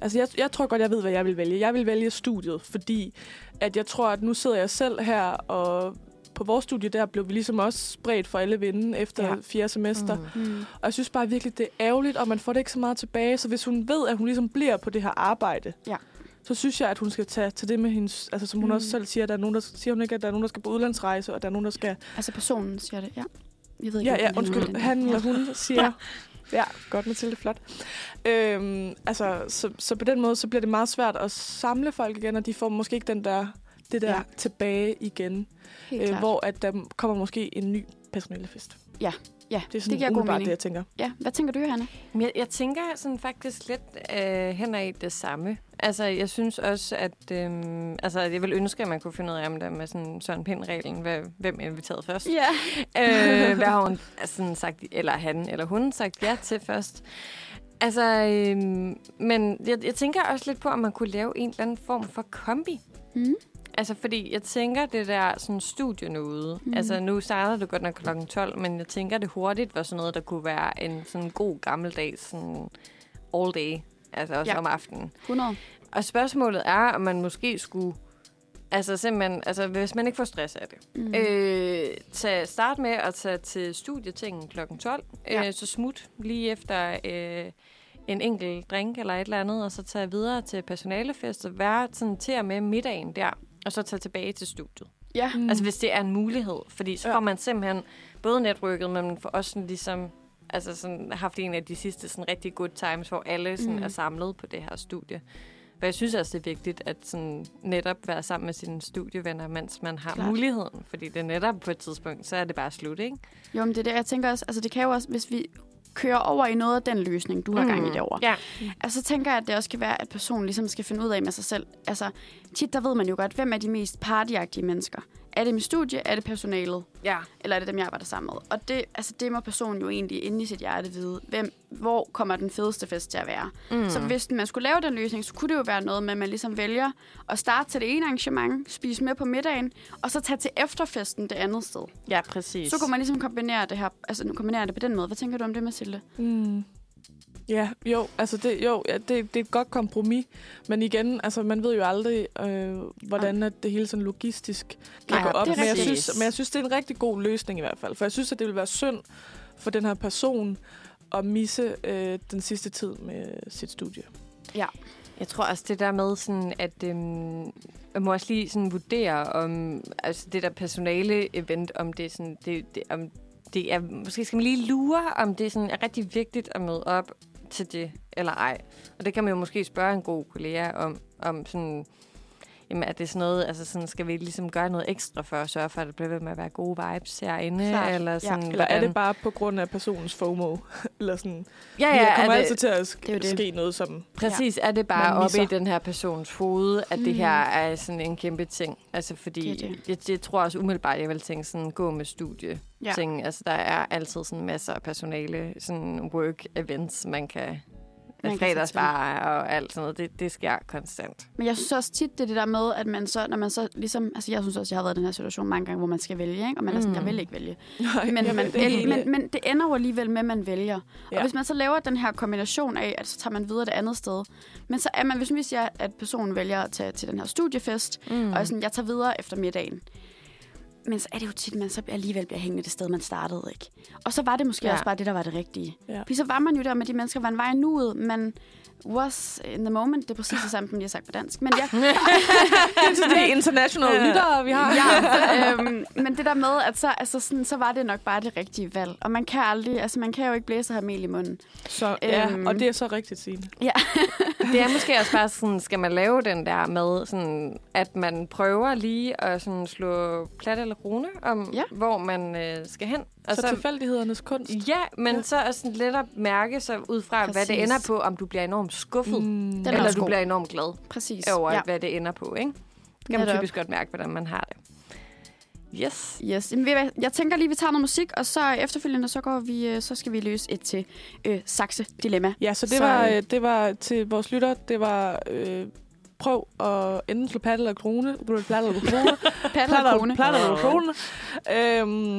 altså, jeg, jeg tror godt, jeg ved, hvad jeg vil vælge. Jeg vil vælge studiet, fordi at jeg tror, at nu sidder jeg selv her, og på vores studie der blev vi ligesom også spredt for alle vinde efter Ja. fjerde semester. Mm. Mm. Og jeg synes bare virkelig, det er ærgerligt, og man får det ikke så meget tilbage. Så hvis hun ved, at hun ligesom bliver på det her arbejde, Ja. så synes jeg, at hun skal tage, tage det med hendes... Altså, som hun Mm. også selv siger, der er nogen, der, siger hun ikke, at der er nogen, der skal på udlandsrejse, og der er nogen, der skal... Altså personen siger det, ja. Jeg ved ikke, Ja, ja, undskyld. Han eller hun siger... Ja. Ja, godt Mathilde, flot. Øhm, altså, så, så på den måde, så bliver det meget svært at samle folk igen, og de får måske ikke den der, det der Ja. tilbage igen. Øh, hvor at der kommer måske en ny personalefest. Ja, ja Det er sådan det giver god mening. det, jeg tænker. Ja, hvad tænker du, Johanne? Men Jeg, jeg tænker sådan faktisk lidt øh, hen i det samme. Altså, jeg synes også, at øhm, altså, jeg vil ønske, at man kunne finde ud af, om der med sådan Søren Pind-reglen, hvad, hvem er inviteret først. Ja. øh, hvad har hun sådan sagt, eller han eller hun sagt ja til først. Altså, øhm, men jeg, jeg tænker også lidt på, om man kunne lave en eller anden form for kombi. Mm. Altså, fordi jeg tænker, det der sådan studie noget. Mm. Altså, nu starter det godt nok kl. 12, men jeg tænker, det hurtigt var sådan noget, der kunne være en sådan god gammeldags sådan all day. Altså også Ja. om aftenen. 100. Og spørgsmålet er, om man måske skulle... Altså simpelthen, altså hvis man ikke får stress af det. Mm. Øh, tage, start med at tage til studietingen kl. 12. Ja. Ja. Øh, så smut lige efter øh, en enkelt drink eller et eller andet, og så tage videre til personalefest og være sådan til og med middagen der, og så tage tilbage til studiet. Ja. Mm. Altså hvis det er en mulighed, fordi så Ja. får man simpelthen både netværket, men man får også sådan ligesom altså sådan, haft en af de sidste sådan, rigtig good times, hvor alle sådan, Mm. er samlet på det her studie. For jeg synes også, det er vigtigt at sådan, netop være sammen med sine studievenner, mens man har. Klart. muligheden. Fordi det er netop på et tidspunkt, så er det bare slut, ikke? Jo, men det er det, jeg tænker også, altså det kan jo også, hvis vi kører over i noget af den løsning, du har Mm. gang i derovre. Ja. Altså, så tænker jeg, at det også kan være, at personen ligesom skal finde ud af med sig selv. Altså, tit der ved man jo godt, hvem er de mest partyagtige mennesker. Er det mit studie? Er det personalet? Ja. Eller er det dem, jeg arbejder sammen med? Og det, altså, det må personen jo egentlig inde i sit hjerte vide. Hvem, hvor kommer den fedeste fest til at være? Mm. Så hvis man skulle lave den løsning, så kunne det jo være noget med, at man ligesom vælger at starte til det ene arrangement, spise med på middagen, og så tage til efterfesten det andet sted. Ja, præcis. Så kunne man ligesom kombinere det her, altså nu kombinere det på den måde. Hvad tænker du om det, Mathilde? Mm. Ja, jo, altså det, jo, ja, det, det er et godt kompromis. Men igen, altså man ved jo aldrig, øh, hvordan at det hele sådan logistisk kan gå op. er Men jeg, synes, men jeg synes, det er en rigtig god løsning i hvert fald. For jeg synes, at det vil være synd for den her person at misse øh, den sidste tid med sit studie. Ja. Jeg tror også det der med sådan, at øhm, jeg må også lige sådan vurdere om altså det der personale event, om det er sådan, det, det, om det er, måske skal man lige lure, om det sådan er rigtig vigtigt at møde op til det, eller ej. Og det kan man jo måske spørge en god kollega om, om sådan, jamen er det sådan noget, altså sådan, skal vi ligesom gøre noget ekstra for at sørge for, at der bliver ved med at være gode vibes herinde? Klart. Eller, sådan, Eller er det bare på grund af personens FOMO? Eller sådan, Ja, ja, der kommer er det- altid til at Det er sk- det. ske noget, som... Præcis, er det bare oppe misser. i den her persons hoved, at mm. det Mm. her er sådan en kæmpe ting? Altså fordi, Det det. Jeg, jeg tror også umiddelbart, jeg vil tænke sådan, gå med studie Ja. ting. Altså der er altid sådan masser af personale, sådan work events, man kan Man fredagsbar og alt sådan noget. Det, det sker konstant. Men jeg synes også tit, det er det der med, at man så, når man så ligesom... Altså, jeg synes også, jeg har været i den her situation mange gange, hvor man skal vælge, ikke? Og man er sådan, Mm. jeg vil ikke vælge. Nej, Men, man, det hele. men, men det ender jo alligevel med, at man vælger. Ja. Og hvis man så laver den her kombination af, at så tager man videre det andet sted. Men så er man, hvis vi siger, at personen vælger at tage til den her studiefest, mm. og sådan, jeg tager videre efter middagen. Men så er det jo tit, man så alligevel bliver hængende det sted, man startede, ikke? Og så var det måske Ja. ja. også bare det, der var det rigtige. Ja. Fordi så var man jo der med de mennesker, var en vej i nuet, men was in the moment. Det er præcis det samme, som jeg har sagt på dansk. Men ja, det er international lyttere, vi har. ja, øhm, men det der med, at så, altså sådan, så var det nok bare det rigtige valg. Og man kan aldrig, altså man kan jo ikke blæse og have mel i munden. Så, ja, Øhm. og det er så rigtigt, Signe. Ja. Det er måske også bare sådan, skal man lave den der med, sådan, at man prøver lige at sådan slå plat eller rune om, Ja. hvor man øh, skal hen. Og så tilfældighedernes kunst. Ja, men ja. så er sådan lidt at mærke sig ud fra, Præcis. hvad det ender på, om du bliver enormt skuffet, Mm. Er eller du god. bliver enormt glad Præcis. over, ja. hvad det ender på, ikke? Det kan man Netop. typisk godt mærke, hvordan man har det. Yes. Yes. Jamen? Jeg tænker lige, vi tager noget musik, og så efterfølgende, så, går vi, øh, så skal vi løse et til øh, Saxe Dilemma. Ja, så det, Så, var, øh, øh, det var til vores lytter, det var... Øh, prøv at enten slå paddel eller krone, paddel eller krone, Paddel og krone. paddel eller krone,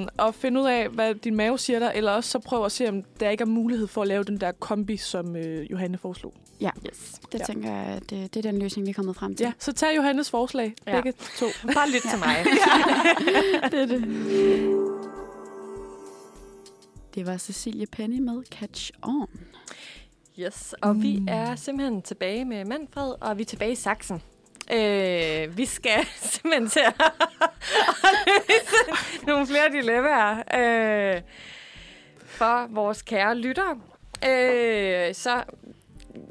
øhm, og finde ud af, hvad din mave siger dig, eller også så prøv at se, om der ikke er mulighed for at lave den der kombi, som øh, Johanne foreslog. Ja, yes. det Ja. tænker jeg, at det, det er den løsning, vi er kommet frem til. Ja, så tag Johannes forslag, Ja. begge to. Bare lyt til mig. det er det. Det var Cecilie Penny med Catch On. Yes, og mm. vi er simpelthen tilbage med Manfred, og vi er tilbage i Saxen. Øh, vi skal simpelthen til at løse nogle flere dilemmaer øh, for vores kære lyttere. Øh, så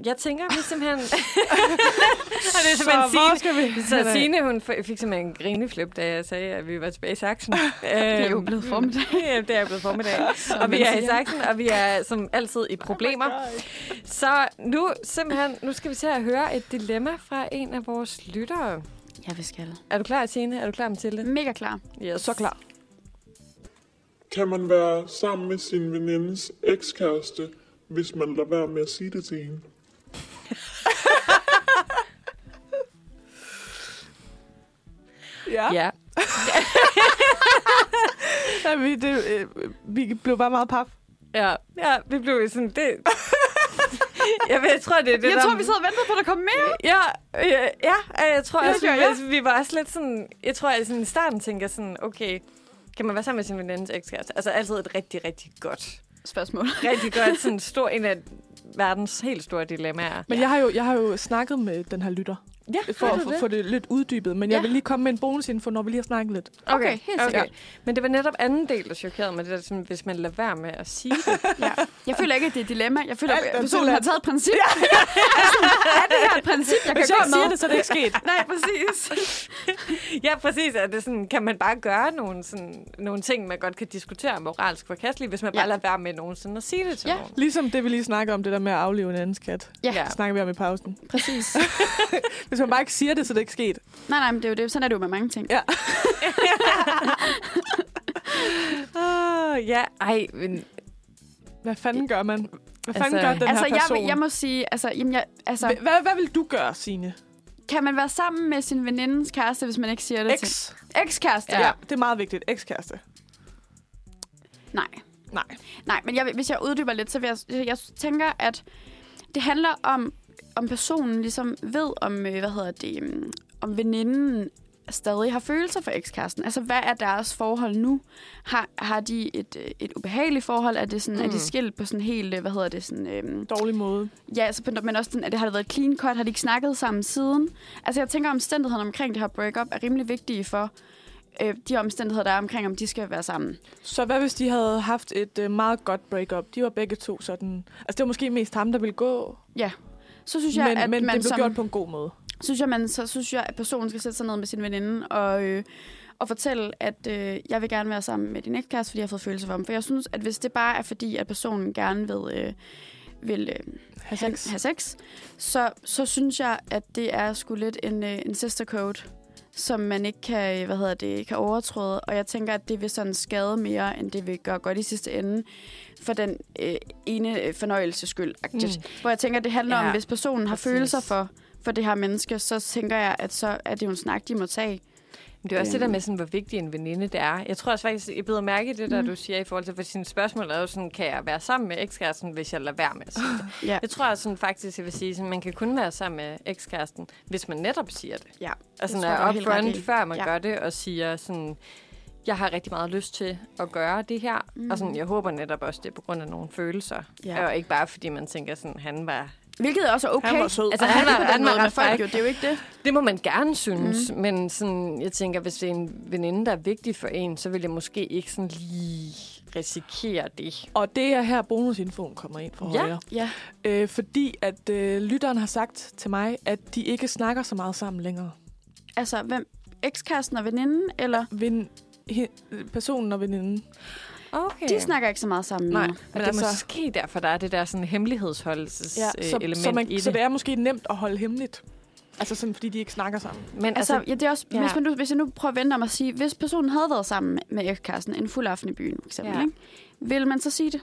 jeg tænker, vi simpelthen... og det er simpelthen hvor Signe- skal vi Så? Signe, hun fik simpelthen en grineflip, da jeg sagde, at vi var tilbage i Saxen. det er jo blevet formiddag. ja, det er blevet formiddag. Som og vi er i. Saxen, og vi er som altid i problemer. så nu, simpelthen, nu skal vi til at høre et dilemma fra en af vores lyttere. Ja, vi skal. Er du klar, Signe? Er du klar, Mathilde? Mega klar. Yes. Så klar. Kan man være sammen med sin venindes ekskæreste, hvis man lader være med at sige det til hende? Ja. Ja. ja vi, det, øh, vi blev bare meget paf. Ja, ja vi blev sådan... Det... jeg, jeg tror, det er det, Jeg der... tror, vi sad og ventede på, at der kom mere. Ja, øh, ja, øh, jeg tror Ja, også, vi, gør var, vi var også lidt sådan... Jeg tror, at sådan, i starten tænker sådan, okay, kan man være sammen med sin venindes ekskæreste? Altså altid et rigtig, rigtig godt... Spørgsmål. Rigtig godt, sådan stor, en af verdens helt store dilemmaer. Men jeg, har jo, jeg har jo snakket med den her lytter. Ja, for at få- det? lidt uddybet. Men Ja. jeg vil lige komme med en bonusinfo, når vi lige har snakket lidt. Okay, helt okay. sikkert. Men det var netop anden del, der chokerede mig. Det der, sådan, hvis man lader være med at sige det. ja. Jeg føler ikke, at det er et dilemma. Jeg føler, at er personen har taget et princip. Ja. er det her et princip, jeg Hvis kan jeg ikke siger det, så er det ikke sket. Nej, præcis. ja, præcis. Er det sådan, kan man bare gøre nogle, sådan, nogle ting, man godt kan diskutere moralsk forkasteligt, hvis man bare Ja. lader være med nogensinde at sige det til Ja. nogen? Ligesom det, vi lige snakker om, det der med at aflive en andens kat. Ja. Det snakker vi om i pausen. Præcis. Hvis man bare ikke siger det, så det ikke sket. Nej, nej, men det er jo det. Sådan er det jo med mange ting. Ja. Ah, ja, ej, men... Hvad fanden gør man? Hvad fanden Altså- gør den altså, her jeg, person? vil- jeg må sige, altså, jamen, jeg, altså, Hva- hvad, hvad vil du gøre, Signe? kan man være sammen med sin venindens kæreste, hvis man ikke siger det Ex. til? Ekskæreste? Ja. ja, det er meget vigtigt. Ekskæreste. Nej. Nej. Nej, men jeg, hvis jeg uddyber lidt, så vil jeg, jeg tænker, at det handler om, om personen ligesom ved, om, øh, hvad hedder det, øhm, om veninden stadig har følelser for ekskæresten. Altså, hvad er deres forhold nu? Har, har de et, øh, et ubehageligt forhold? Er, det sådan, mm. er Mm. de skilt på sådan helt, øh, hvad hedder det, sådan... Øhm, Dårlig måde. Ja, altså, men også sådan, at det har det været et clean cut? Har de ikke snakket sammen siden? Altså, jeg tænker, omstændighederne omkring det her breakup er rimelig vigtige for øh, de omstændigheder, der er omkring, om de skal være sammen. Så hvad hvis de havde haft et øh, meget godt breakup? De var begge to sådan... Altså, det var måske mest ham, der ville gå. Ja. Så synes jeg, men, at men man det blev som- gjort på en god måde. synes jeg, man, så synes jeg, at personen skal sætte sig ned med sin veninde og, øh, og fortælle, at øh, jeg vil gerne være sammen med din ekskæreste, fordi jeg har fået følelser for ham. For jeg synes, at hvis det bare er fordi, at personen gerne vil, øh, vil øh, have, sex. have sex, så, så synes jeg, at det er sgu lidt en, øh, en sister code, som man ikke kan, øh, hvad hedder det, kan overtræde. Og jeg tænker, at det vil sådan skade mere, end det vil gøre godt i sidste ende, for den øh, ene øh, fornøjelses skyld. Mm. Hvor jeg tænker, at det handler Ja, om, hvis personen har præcis. følelser for, for det her menneske, så tænker jeg, at så er det jo en snak, de må tage. Men det er også det der Øhm. med, sådan, hvor vigtig en veninde det er. Jeg tror også faktisk, jeg beder mærke i det, der Mm. du siger i forhold til, for sine spørgsmål er jo sådan, kan jeg være sammen med ekskæresten, hvis jeg lader være med at sige det? Ja. Jeg tror også sådan, faktisk, jeg vil sige, sådan, man kan kun være sammen med ekskæresten, hvis man netop siger det. Ja, Altså, når er upfront, før man Ja. gør det, og siger sådan, jeg har rigtig meget lyst til at gøre det her. Mm. Og sådan, jeg håber netop også, det er på grund af nogle følelser. Ja. Og ikke bare, fordi man tænker sådan, han var... Hvilket også er okay. Han var sød. Altså, han var, det på den han var måde med ret folk, jo. Det er jo ikke det. Det må man gerne synes, mm. men sådan, jeg tænker, hvis det er en veninde, der er vigtig for en, så vil jeg måske ikke sådan lige risikere det. Og det er her bonusinfoen kommer ind for Ja. højre. Ja. Øh, fordi at øh, lytteren har sagt til mig, at de ikke snakker så meget sammen længere. Altså, hvem? Ekskæresten og veninden, eller? Ven, he, personen og veninden. Okay. De snakker ikke så meget sammen Nej. Men det er altså, måske derfor, der er det der sådan hemmelighedsholdelses ja, så, element så, man, i det. så det er måske nemt at holde hemmeligt. Altså sådan, fordi de ikke snakker sammen. Men Altså, ja, det er også, ja. hvis, man nu, hvis jeg nu prøver at vente om at sige, hvis personen havde været sammen med, ekskæresten en fuld aften i byen, for eksempel, ja. ikke? vil man så sige det?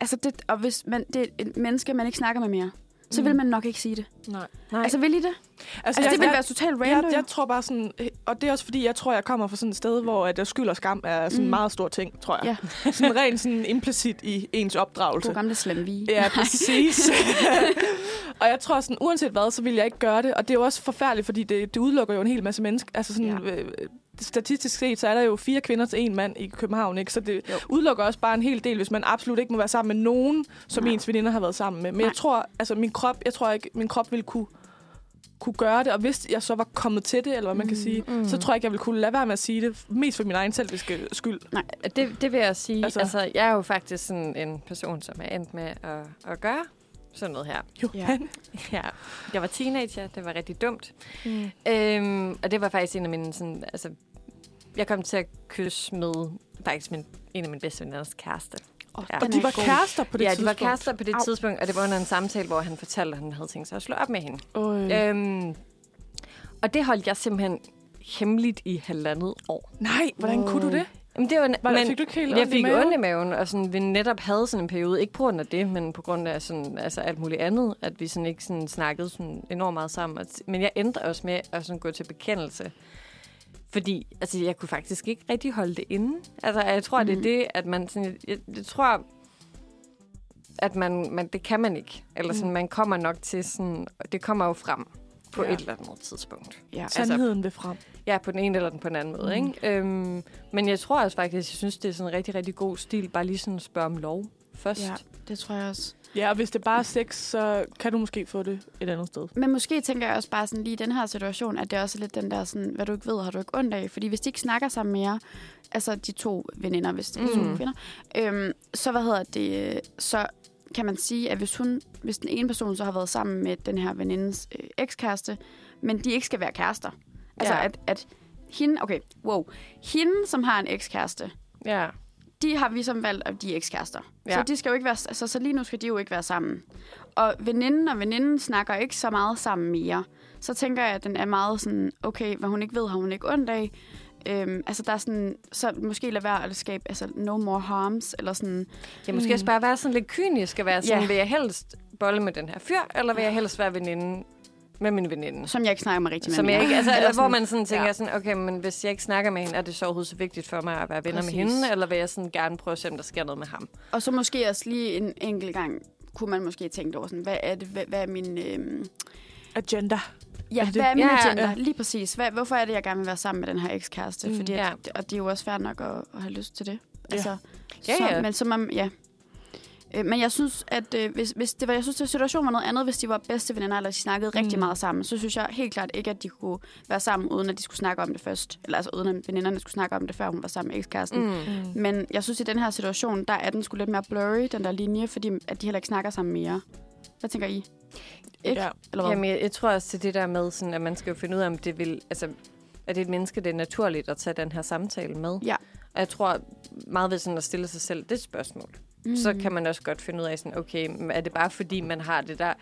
Altså, det, og hvis man, det er et menneske, man ikke snakker med mere, så Mm. vil man nok ikke sige det. Nej. Nej. Altså, vil I det? Altså, det vil være totalt random. Jeg, jeg tror bare sådan, og det er også fordi, jeg tror, jeg kommer fra sådan et sted, hvor at skyld og skam er sådan en Mm. meget stor ting, tror jeg. Ja. sådan rent sådan implicit i ens opdragelse. God gamle slem Ja, præcis. og jeg tror sådan, uanset hvad, så vil jeg ikke gøre det. Og det er jo også forfærdeligt, fordi det, det udelukker jo en hel masse mennesker. Altså sådan, ja. øh, statistisk set, så er der jo fire kvinder til en mand i København, ikke? Så det jo. udelukker også bare en hel del, hvis man absolut ikke må være sammen med nogen, som Nej. ens veninder har været sammen med. Men Nej. jeg tror, altså min krop, jeg tror ikke, min krop ville kunne kunne gøre det, og hvis jeg så var kommet til det, eller hvad man kan sige, Mm. så tror jeg ikke, jeg ville kunne lade være med at sige det, mest for min egen selviske skyld. Nej, det, det vil jeg sige. Altså- Altså, altså, jeg er jo faktisk sådan en person, som er endt med at, at gøre sådan noget her. Johan. Ja, jeg var teenager, det var rigtig dumt. Mm. Øhm, og det var faktisk en af mine sådan, altså, jeg kom til at kysse med faktisk min, en af mine bedste veninders kæreste. Oh, Ja. Og de var kærester på det ja, tidspunkt? de var kærester på det Au. tidspunkt, og det var under en samtale, hvor han fortalte, at han havde tænkt sig at slå op med hende. Øh. Øhm, og det holdt jeg simpelthen hemmeligt i halvandet år. Nej, hvordan kunne du det? Jamen, det var, Var- men fik du ikke helt jeg fik ondt i maven, og sådan, vi netop havde sådan en periode, ikke på grund af det, men på grund af sådan, altså alt muligt andet, at vi sådan ikke sådan snakkede sådan enormt meget sammen. Og Men jeg endte også med at sådan gå til bekendelse. Fordi altså, jeg kunne faktisk ikke rigtig holde det inde. Altså, jeg tror, mm. det er Mhm. det, at man sådan, jeg, jeg, tror, at man, man, det kan man ikke. Eller sådan, Mm. man kommer nok til sådan, det kommer jo frem på Ja. et eller andet tidspunkt. Ja. Sandheden vil frem. Ja, på den ene eller den på den anden måde. Mm. Ikke? Øhm, men jeg tror også faktisk, jeg synes, det er sådan en rigtig, rigtig god stil, bare lige sådan at spørge om lov først. Ja, det tror jeg også. Ja, og hvis det bare er sex, så kan du måske få det et andet sted. Men måske tænker jeg også bare sådan lige i den her situation, at det også er lidt den der sådan, hvad du ikke ved, har du ikke ondt af. Fordi hvis de ikke snakker sammen mere, altså de to veninder, hvis det er to Mm. kvinder, øhm, så hvad hedder det, så kan man sige, at hvis, hun, hvis den ene person så har været sammen med den her venindes øh, ekskæreste, men de ikke skal være kærester. Altså Ja. at, at hende, okay, wow, hende, som har en ekskæreste, Ja. de har vi som valgt, at de er ekskærester. Ja. Så de skal jo ikke være, altså, så lige nu skal de jo ikke være sammen. Og veninden og veninden snakker ikke så meget sammen mere. Så tænker jeg, at den er meget sådan, okay, hvad hun ikke ved, har hun ikke ondt af. Øhm, altså der er sådan, så måske lade være at skabe altså, no more harms, eller sådan. Ja, måske også bare være sådan lidt kynisk og være sådan, Mm. Ja. vil jeg helst bolle med den her fyr, eller vil jeg helst være veninde med min veninde? Som jeg ikke snakker med rigtig med Som jeg ikke, altså, Eller hvor man sådan tænker Ja. ja. sådan, okay, men hvis jeg ikke snakker med hende, er det så overhovedet så vigtigt for mig at være venner Præcis. med hende, eller vil jeg sådan gerne prøve at se, om der sker noget med ham? Og så måske også lige en enkelt gang, kunne man måske tænke over sådan, hvad er det, hvad, hvad er min... Øhm, Agenda. Ja, Er det hvad det? er min Ja, ja, agenda? ja. Lige præcis. Hvad, hvorfor er det, jeg gerne vil være sammen med den her ekskæreste? Mm, Fordi at, ja. Og det er jo også fair nok at, at have lyst til det. Altså, Ja, så, ja. Men så man, ja. Øh, Men jeg synes, at øh, hvis, hvis det var, jeg synes, at situationen var noget andet, hvis de var bedste veninder, eller de snakkede mm. rigtig meget sammen, så synes jeg helt klart ikke, at de kunne være sammen, uden at de skulle snakke om det først. Eller altså uden at veninderne skulle snakke om det, før hun var sammen med ekskæresten. Mm. Mm. Men jeg synes, i den her situation, der er den sgu lidt mere blurry, den der linje, fordi at de heller ikke snakker sammen mere. Hvad tænker I? Ikke? Ja. Eller hvad? Jamen, jeg, jeg tror også til det der med, sådan, at man skal jo finde ud af, om det vil... Altså, er det et menneske, det er naturligt at tage den her samtale med? Ja. Og jeg tror meget ved sådan at stille sig selv det spørgsmål. Mm. Så kan man også godt finde ud af, sådan, okay, er det bare fordi, man har det der...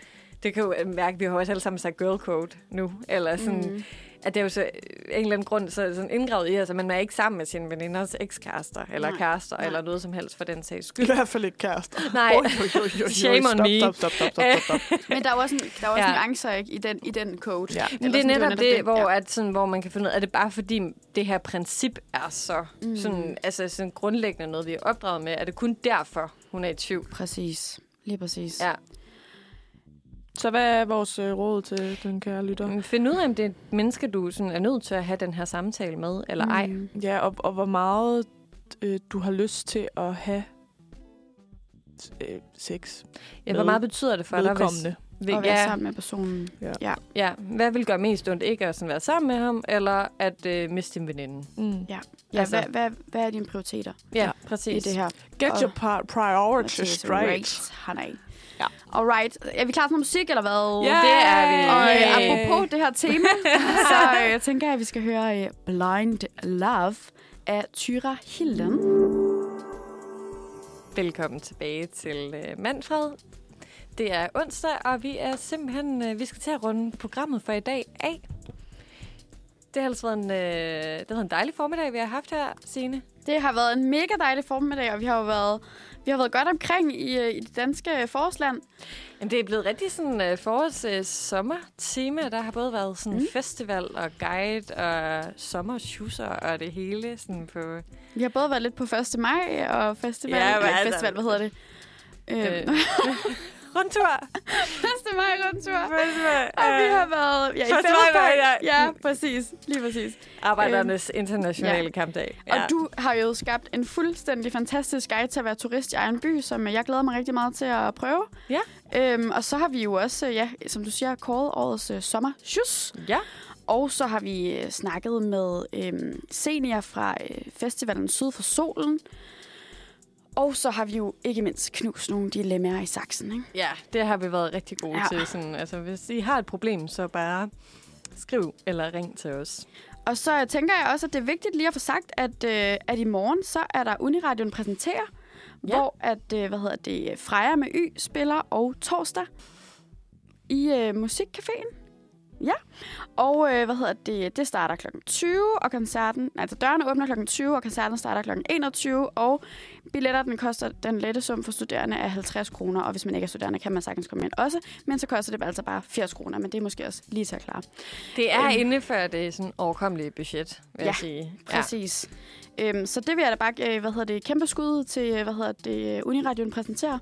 Det kan jo mærke, vi har jo også alle sammen sagt girl code nu. Eller sådan, Mm. at det er jo så øh, en eller anden grund så det sådan indgravet i, altså man er ikke sammen med sine veninders ekskærester, eller Nej. kærester, Nej. eller noget som helst for den sags I skyld. hvert fald ikke kærester. Nej. Oj, oj, oj, oj. Shame on me. Stop, stop, stop, stop, stop, stop. Men der er jo også, en, der er jo også Ja. ja. nuancer ikke, i, den, i den code. Ja. Men det er netop det, hvor, at sådan, hvor man kan finde ud af, er det bare fordi det her princip er så mm. sådan, altså sådan grundlæggende noget, vi er opdraget med? Er det kun derfor, hun er i tvivl? Præcis. Lige præcis. Ja. Så hvad er vores øh, råd til den kære lytter? Find ud af, om det er et menneske, du sådan er nødt til at have den her samtale med, eller ej. Mm. Ja, og, og hvor meget øh, du har lyst til at have øh, sex. Ja, hvor meget betyder det for dig, hvis... hvis Og være sammen med personen. Ja. ja. Ja, hvad vil gøre mest ondt? Ikke at sådan være sammen med ham, eller at øh, miste din veninde? Mm. Ja, ja Altså- hvad, hvad, hvad er dine prioriteter Ja, i præcis. det her? Get Og- your priorities. Right, honey. Ja. Alright. Er vi klar til noget musik, eller hvad? Ja, det er vi. Og øh, Yay. apropos det her tema, så øh, jeg tænker jeg, at vi skal høre øh, Blind Love af Tyra Hilden. Velkommen tilbage til øh, Manfred. Det er onsdag, og vi er simpelthen øh, vi skal til at runde programmet for i dag af. Det har altså været en, øh, det har været en dejlig formiddag, vi har haft her, Signe. Det har været en mega dejlig formiddag, og vi har jo været, vi har været godt omkring i, øh, i det danske forårsland. Jamen, det er blevet rigtig sådan øh, forårs øh, sommertema. Der har både været sådan mm. festival og guide og sommerschusser og det hele sådan på... Vi har både været lidt på 1. maj og festival. Ja, altså- festival, hvad hedder det? Øh, Øh, rundtur! 1. maj rundtur. Festival, Og vi øh, har været ja, i maj, ja. Ja, præcis. Lige præcis. Arbejdernes internationale ja. kampdag. Og du har jo skabt en fuldstændig fantastisk guide til at være turist i egen by, som jeg glæder mig rigtig meget til at prøve. Ja. Øhm, og så har vi jo også, ja, som du siger, kåret årets øh, sommershus. Ja. Og så har vi øh, snakket med øh, senior fra øh, festivalen Syd for Solen. Og så har vi jo ikke mindst knust nogle dilemmaer i saksen, ikke? Ja, det har vi været rigtig gode Ja. til. Sådan, altså, hvis I har et problem, så bare skriv eller ring til os. Og så tænker jeg også, at det er vigtigt lige at få sagt, at, øh, at i morgen, så er der Uniradion præsenterer, ja. hvor at, øh, hvad hedder det, Freja med Y spiller, og torsdag i øh, Musikcaféen. Og øh, hvad hedder det, det starter kl. 20, og koncerten, altså dørene åbner kl. 20, og koncerten starter kl. 21, og billetter, den koster den lette sum for studerende er 50 kroner, og hvis man ikke er studerende, kan man sagtens komme ind også, men så koster det altså bare 80 kroner, men det er måske også lige til at klare. Det er Øhm. inde for det sådan overkommelige budget, vil Ja, jeg sige. Præcis. Ja. Øhm, så det vil jeg da bare, øh, hvad hedder det, kæmpe skud til, øh, hvad hedder det, Uniradion præsenterer.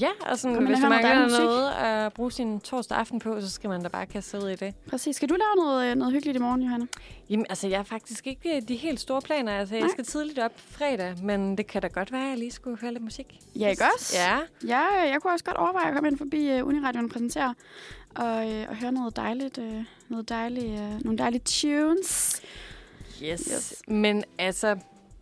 Ja, og sådan, Kom hvis noget mangler noget at bruge sin torsdag aften på, så skal man da bare kaste ud i det. Præcis. Skal du lave noget, øh, noget hyggeligt i morgen, Johanna? Jamen, altså, jeg har faktisk ikke øh, de helt store planer. Altså, jeg Nej. skal tidligt op fredag, men det kan da godt være, at jeg lige skulle høre lidt musik. Ja, ikke også? Ja. Ja, jeg kunne også godt overveje at komme ind forbi uh, Uniradioen og præsentere og, uh, og høre noget dejligt, uh, noget dejligt, uh, nogle dejlige tunes. Yes. yes. Men altså,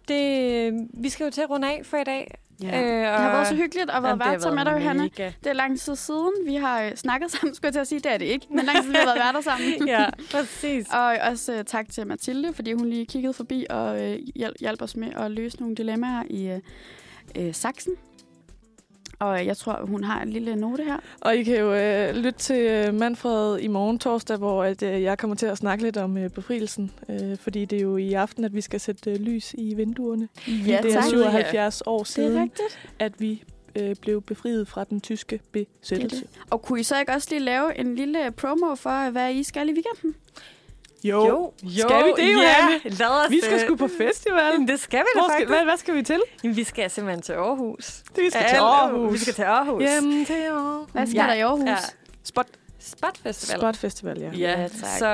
det, vi skal jo til at runde af for i dag. Ja. Øh, det har været så hyggeligt at være vært sammen med dig, mega. Det er lang tid siden. Vi har øh, snakket sammen, skulle jeg til at sige. Det er det ikke, men lang tid vi har været værter sammen. ja, præcis. og også uh, tak til Mathilde, fordi hun lige kiggede forbi og uh, hjalp os med at løse nogle dilemmaer i uh, uh, Saxen. Og jeg tror, hun har en lille note her. Og I kan jo øh, lytte til øh, Manfred i morgen torsdag, hvor at, øh, jeg kommer til at snakke lidt om øh, befrielsen. Øh, fordi det er jo i aften, at vi skal sætte øh, lys i vinduerne. Ja, det er tak. 77 år Det er siden, rigtigt. at vi øh, blev befriet fra den tyske besættelse. Det det. Og kunne I så ikke også lige lave en lille promo for, hvad I skal i weekenden? Jo, Jo, skal vi det, ja. Johanne? Lad os, Vi skal øh, sgu på festival. Jamen, det skal vi da faktisk. hvad, hvad skal vi til? Jamen, vi skal simpelthen til Aarhus. Det, vi skal Ja, til Aarhus. Vi skal til Aarhus. Jamen, til Aarhus. Hvad skal der i Aarhus? Ja. Spot. Spot Festival. Spot Festival, ja. Ja, Ja, tak. så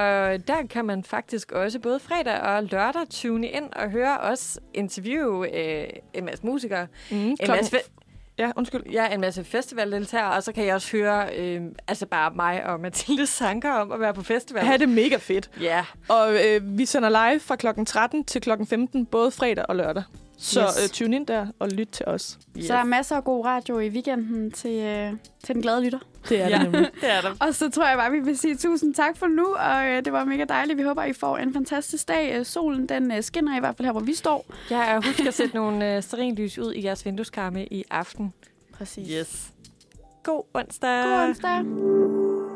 der kan man faktisk også både fredag og lørdag tune ind og høre os interviewe øh, en masse musikere. Mm, En klokken- masse, fe- Ja, undskyld. ja, en masse festivaldeltagere, og så kan jeg også høre øh, altså bare mig og Mathilde Sanker om at være på festival. Ha' det mega fedt. Ja. Og øh, vi sender live fra klokken 13 til klokken 15, både fredag og lørdag. Så Yes. øh, tune ind der og lyt til os. Så der er masser af god radio i weekenden til, øh, til den glade lytter. Det er Ja. det nemlig. det er der. Og så tror jeg bare, vi vil sige tusind tak for nu, og øh, det var mega dejligt. Vi håber, I får en fantastisk dag. Øh, Solen den øh, skinner i hvert fald her, hvor vi står. Ja, og husk at sætte nogle øh, stearinlys ud i jeres vindueskarme i aften. Præcis. Yes. God onsdag. God onsdag.